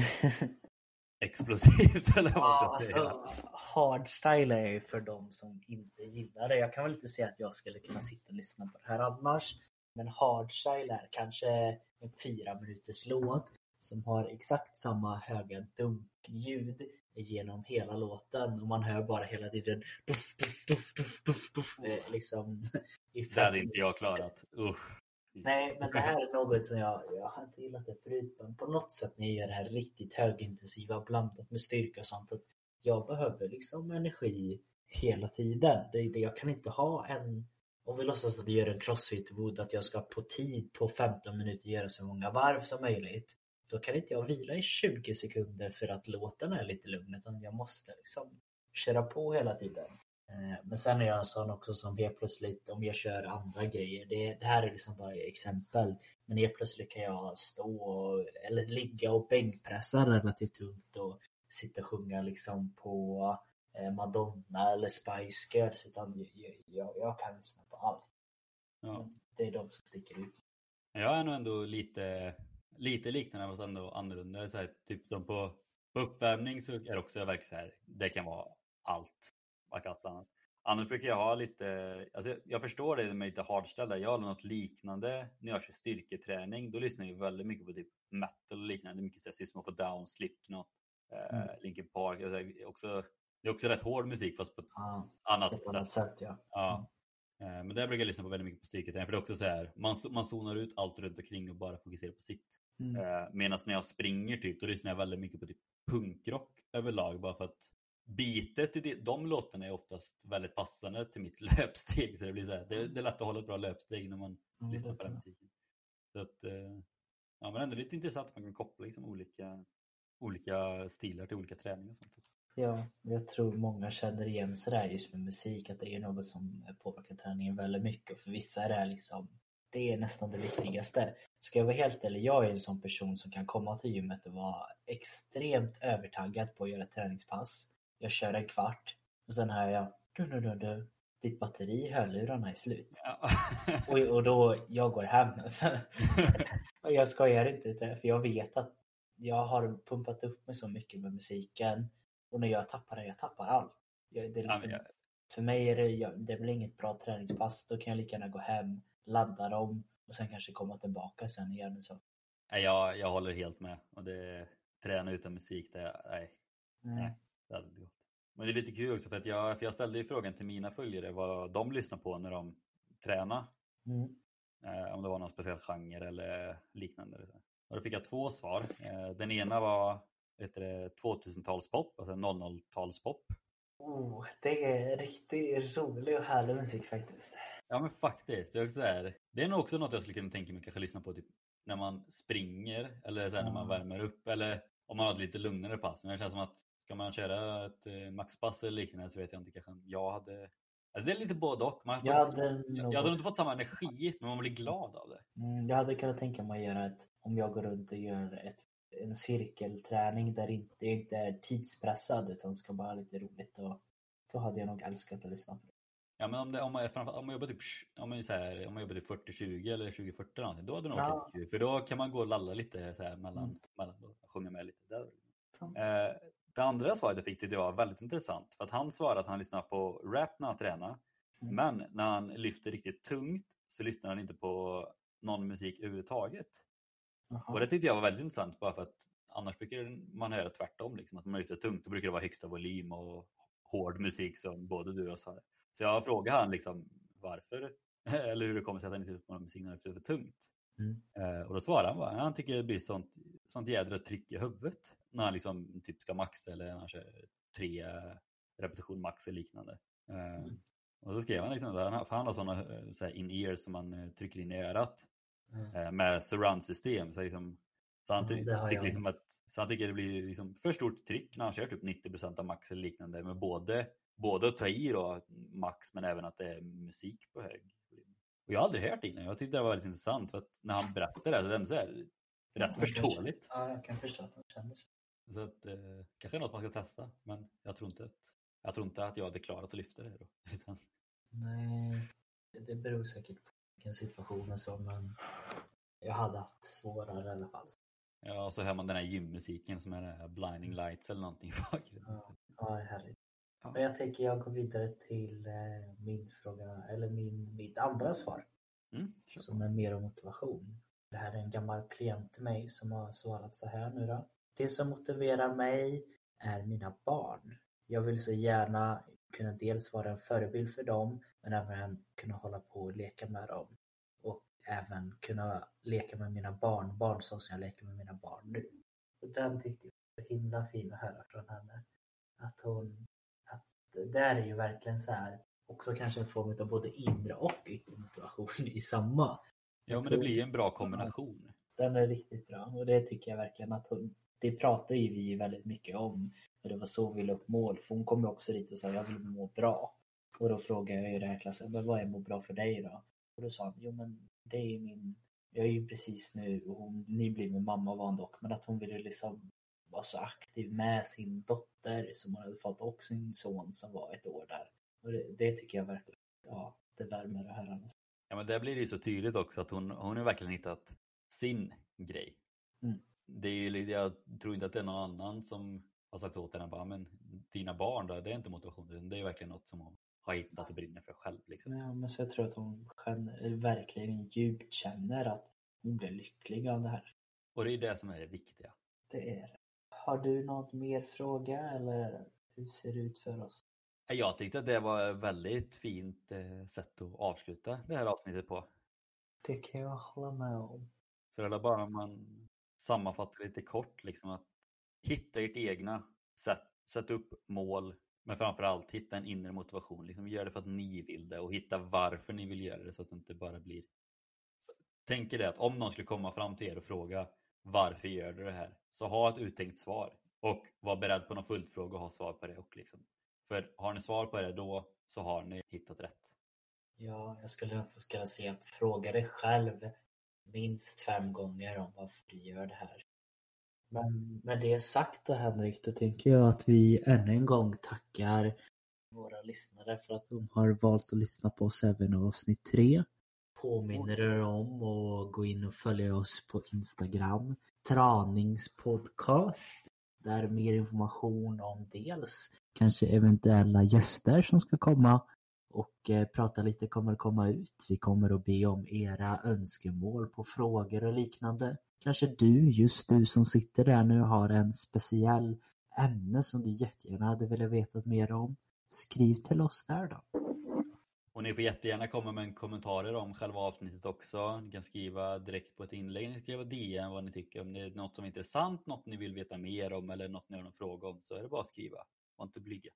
explosivt eller vad
Ja, alltså, hardstyle är ju för de som inte gillar det. Jag kan väl inte säga att jag skulle kunna sitta och lyssna på det här annars. Men hardstyle är kanske en fyra minuters låt som har exakt samma höga dunkljud genom hela låten och man hör bara hela tiden duff, duff, duff, duff, duff, duff, eh, liksom.
Det hade inte jag klarat. Usch.
Nej, men det här är något som jag, jag har inte gillat det förut. Men på något sätt när jag gör det här riktigt högintensiva blandat med styrka och sånt. Att jag behöver liksom energi hela tiden. Det, det, jag kan inte ha en... Om vi låtsas att jag gör en crossfit wood att jag ska på tid på 15 minuter göra så många varv som möjligt. Då kan inte jag vila i 20 sekunder för att låten är lite lugn. Utan jag måste liksom köra på hela tiden. Eh, men sen är jag en sån också som helt plötsligt, om jag kör andra grejer, det, det här är liksom bara exempel. Men helt plötsligt kan jag stå och, eller ligga och bänkpressa relativt tungt och sitta och sjunga liksom på Madonna eller Spice Girls. Utan jag, jag, jag kan lyssna på allt.
Ja.
Det är de som sticker ut.
Jag är nog ändå lite, lite liknande fast ändå annorlunda. Så här, typ som på, på uppvärmning så är det också verkligen så här, det kan vara allt. annat. Annars brukar jag ha lite, alltså jag- jag förstår det med lite hardställda. Jag har något liknande när jag kör styrketräning. Då lyssnar jag väldigt mycket på typ metal och liknande. Mycket System of a Down, Slipknot, eh,
Mm.
Linkin Park. Alltså, också, det är också rätt hård musik fast på ett
Ja,
annat sätt.
sätt ja.
Ja. Eh, Men där brukar jag lyssna på väldigt mycket på styrketräning för det är också så här, man, man zonar ut allt runt omkring och bara fokuserar på sitt.
Mm.
Eh, Medan när jag springer typ, då lyssnar jag väldigt mycket på typ punkrock överlag bara för att bitet i de, låtarna är oftast väldigt passande till mitt löpsteg. Så det, blir så här, det, det är lätt att hålla ett bra löpsteg när man
Mm,
lyssnar på den musiken. Så att, eh, ja, men ändå lite intressant att man kan koppla liksom olika, olika stilar till olika träningar och sånt.
Ja, jag tror många känner igen sig där just med musik, att det är något som påverkar träningen väldigt mycket. Och för vissa är det liksom, det är nästan det viktigaste. Ska jag vara helt ärlig, jag är en sån person som kan komma till gymmet och vara extremt övertaggad på att göra ett träningspass. Jag kör en kvart och sen hör jag du, du, du, du, ditt batteri i hörlurarna är slut.
Ja.
Och, och då, jag går hem. och jag skojar inte, för jag vet att jag har pumpat upp mig så mycket med musiken. Och när jag tappar det, jag tappar allt. Jag, det är
Ja,
liksom,
men jag-
För mig är det, jag, det blir inget bra träningspass. Då kan jag lika gärna gå hem, ladda dem och sen kanske komma tillbaka sen igen. Så.
Nej, jag, jag håller helt med. Och det, träna utan musik, det, nej,
Mm.
det hade inte gått. Men det är lite kul också för att jag, för jag ställde ju frågan till mina följare vad de lyssnar på när de tränar.
Mm.
Eh, om det var någon speciell genre eller liknande. Och då fick jag två svar. Eh, den ena var heter det, 2000-talspop, alltså 00-talspop.
Oh, det är riktigt rolig och härlig musik faktiskt.
Ja men faktiskt, det är, också så här, det är nog också något jag skulle kunna tänka mig kanske lyssna på typ när man springer eller så här, när man
Ja.
värmer upp eller om man har ett lite lugnare pass. Men det känns som att ska man köra ett eh, maxpass eller liknande så vet jag inte kanske jag hade alltså det är lite både och. Man
Jag hade,
jag, jag hade inte fått samma energi men man blir glad av det.
Mm, jag hade kunnat tänka mig att göra ett, om jag går runt och gör ett, en cirkelträning där inte, jag inte är tidspressad utan ska bara ha lite roligt. Och, då hade jag nog älskat att lyssna på det.
Ja men om, det, om, man, om man jobbar typ om man, så här, om man jobbar typ 40-20 eller 20-40 eller någonting, då hade det nog varit
Ja.
lite kul. För då kan man gå och lalla lite så här mellan,
Mm.
mellan och sjunga med lite. Där. Eh, det andra svaret jag fick jag var väldigt intressant. För att han svarade att han lyssnar på rap när han tränar.
Mm.
Men när han lyfter riktigt tungt så lyssnar han inte på någon musik överhuvudtaget.
Jaha.
Och det tyckte jag var väldigt intressant bara för att annars brukar man höra tvärtom. Liksom, att man lyfter tungt, då brukar det vara högsta volym och hård musik som både du och jag sa. Så jag frågade han liksom varför, eller hur det kommer sig att han inte någon musik när det är för tungt.
Mm.
Eh, och då svarade han bara, han tycker det blir sånt, sånt jädra tryck i huvudet när han liksom typ ska maxa eller när han kör tre repetition max eller liknande. Eh,
Mm.
Och så skrev han liksom, för han har sådana eh, så här in-ears som man trycker in i örat
Mm.
med surround-system. Så, liksom, så, han,
Mm,
tycker liksom att, så han tycker det blir liksom för stort tryck när han kör typ 90% av max eller liknande. Med både, både att ta i då max men även att det är musik på hög. Och jag har aldrig hört det innan. Jag tyckte det var väldigt intressant för att när han berättade det så är det ändå så här, rätt förståeligt.
Ja, jag kan förstå att han känner så.
Så att, eh, kanske något man ska testa. Men jag tror inte att jag, tror inte att jag hade klarat att lyfta det då. Utan,
Nej, det beror säkert på vilken situation och så, men jag hade haft svårare i alla fall.
ja, så hör man den här gymmusiken som är här blinding lights eller någonting i bakgrunden.
Ja, ja härligt.
Ja.
Men jag tänker jag går vidare till eh, min fråga, eller min, mitt andra svar.
Mm, på.
som är mer om motivation. Det här är en gammal klient till mig som har svarat så här nu då. Det som motiverar mig är mina barn. Jag vill så gärna kunna dels vara en förebild för dem men även kunna hålla på och leka med dem. Även kunna leka med mina barnbarn så som jag leker med mina barn nu. Och den tyckte jag var så himla fin att höra från henne. Att hon, att det där är ju verkligen så här också kanske en form av både inre och yttre motivation i samma.
Ja, men det blir en bra kombination.
Den är riktigt bra och det tycker jag verkligen att hon, det pratar ju vi väldigt mycket om. Och det var så vi la upp mål, för hon kom ju också dit och sa jag vill må bra. Och då frågade jag ju det här klassen, men vad är må bra för dig då? Och då sa hon, jo men det är min, jag är ju precis nu, hon nybliven mamma var hon dock, men att hon ville liksom vara så aktiv med sin dotter som hon hade fått och sin son som var ett år där. Och det, det tycker jag verkligen, ja, det värmer att höra.
Ja, men där blir det ju så tydligt också att hon, hon har verkligen hittat sin grej.
Mm.
Det är ju, jag tror inte att det är någon annan som har sagt åt henne bara, men dina barn då, det är inte motivation, det är verkligen något som hon har hittat och brinner för själv. Liksom.
Ja, men så jag tror att hon verkligen djupt känner att hon blir lycklig av det här.
Och det är det som är det viktiga.
Det är det. Har du någon mer fråga eller hur ser det ut för oss?
Jag tyckte att det var ett väldigt fint eh, sätt att avsluta det här avsnittet på.
Det kan jag hålla med om.
Så det är bara om man sammanfattar lite kort liksom att hitta ert egna sätt, sätt upp mål men framförallt hitta en inre motivation. Liksom gör det för att ni vill det och hitta varför ni vill göra det så att det inte bara blir Tänk er det att om någon skulle komma fram till er och fråga varför gör du det här? Så ha ett uttänkt svar och var beredd på någon följdfråga och ha svar på det. Och liksom. För har ni svar på det då så har ni hittat rätt.
Ja, jag skulle nästan kunna säga att fråga dig själv minst fem gånger om varför du gör det här. Men med det sagt då Henrik, då tänker jag att vi ännu en gång tackar våra lyssnare för att de har valt att lyssna på oss även av avsnitt tre. Påminner er om att gå in och följa oss på Instagram, Traningspodcast, där mer information om dels kanske eventuella gäster som ska komma och eh, prata lite kommer att komma ut. Vi kommer att be om era önskemål på frågor och liknande. Kanske du, just du som sitter där nu, har en speciell ämne som du jättegärna hade velat veta mer om. Skriv till oss där då.
Och ni får jättegärna komma med kommentarer om själva avsnittet också. Ni kan skriva direkt på ett inlägg, ni kan skriva DM vad ni tycker. Om det är något som är intressant, något ni vill veta mer om eller något ni har någon fråga om så är det bara att skriva. Var inte blyga.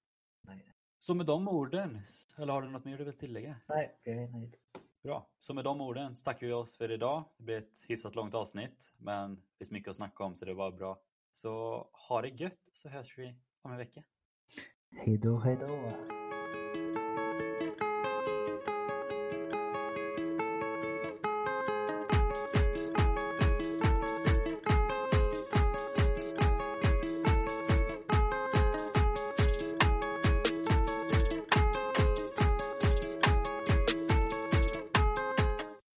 Nej,
Så med de orden, eller har du något mer du vill tillägga?
nej jag är nöjd.
Bra. Så med de orden så tackar vi oss för idag. Det blir ett hyfsat långt avsnitt men det finns mycket att snacka om så det var bra. Så ha det gött så hörs vi om en vecka.
Hejdå, hejdå.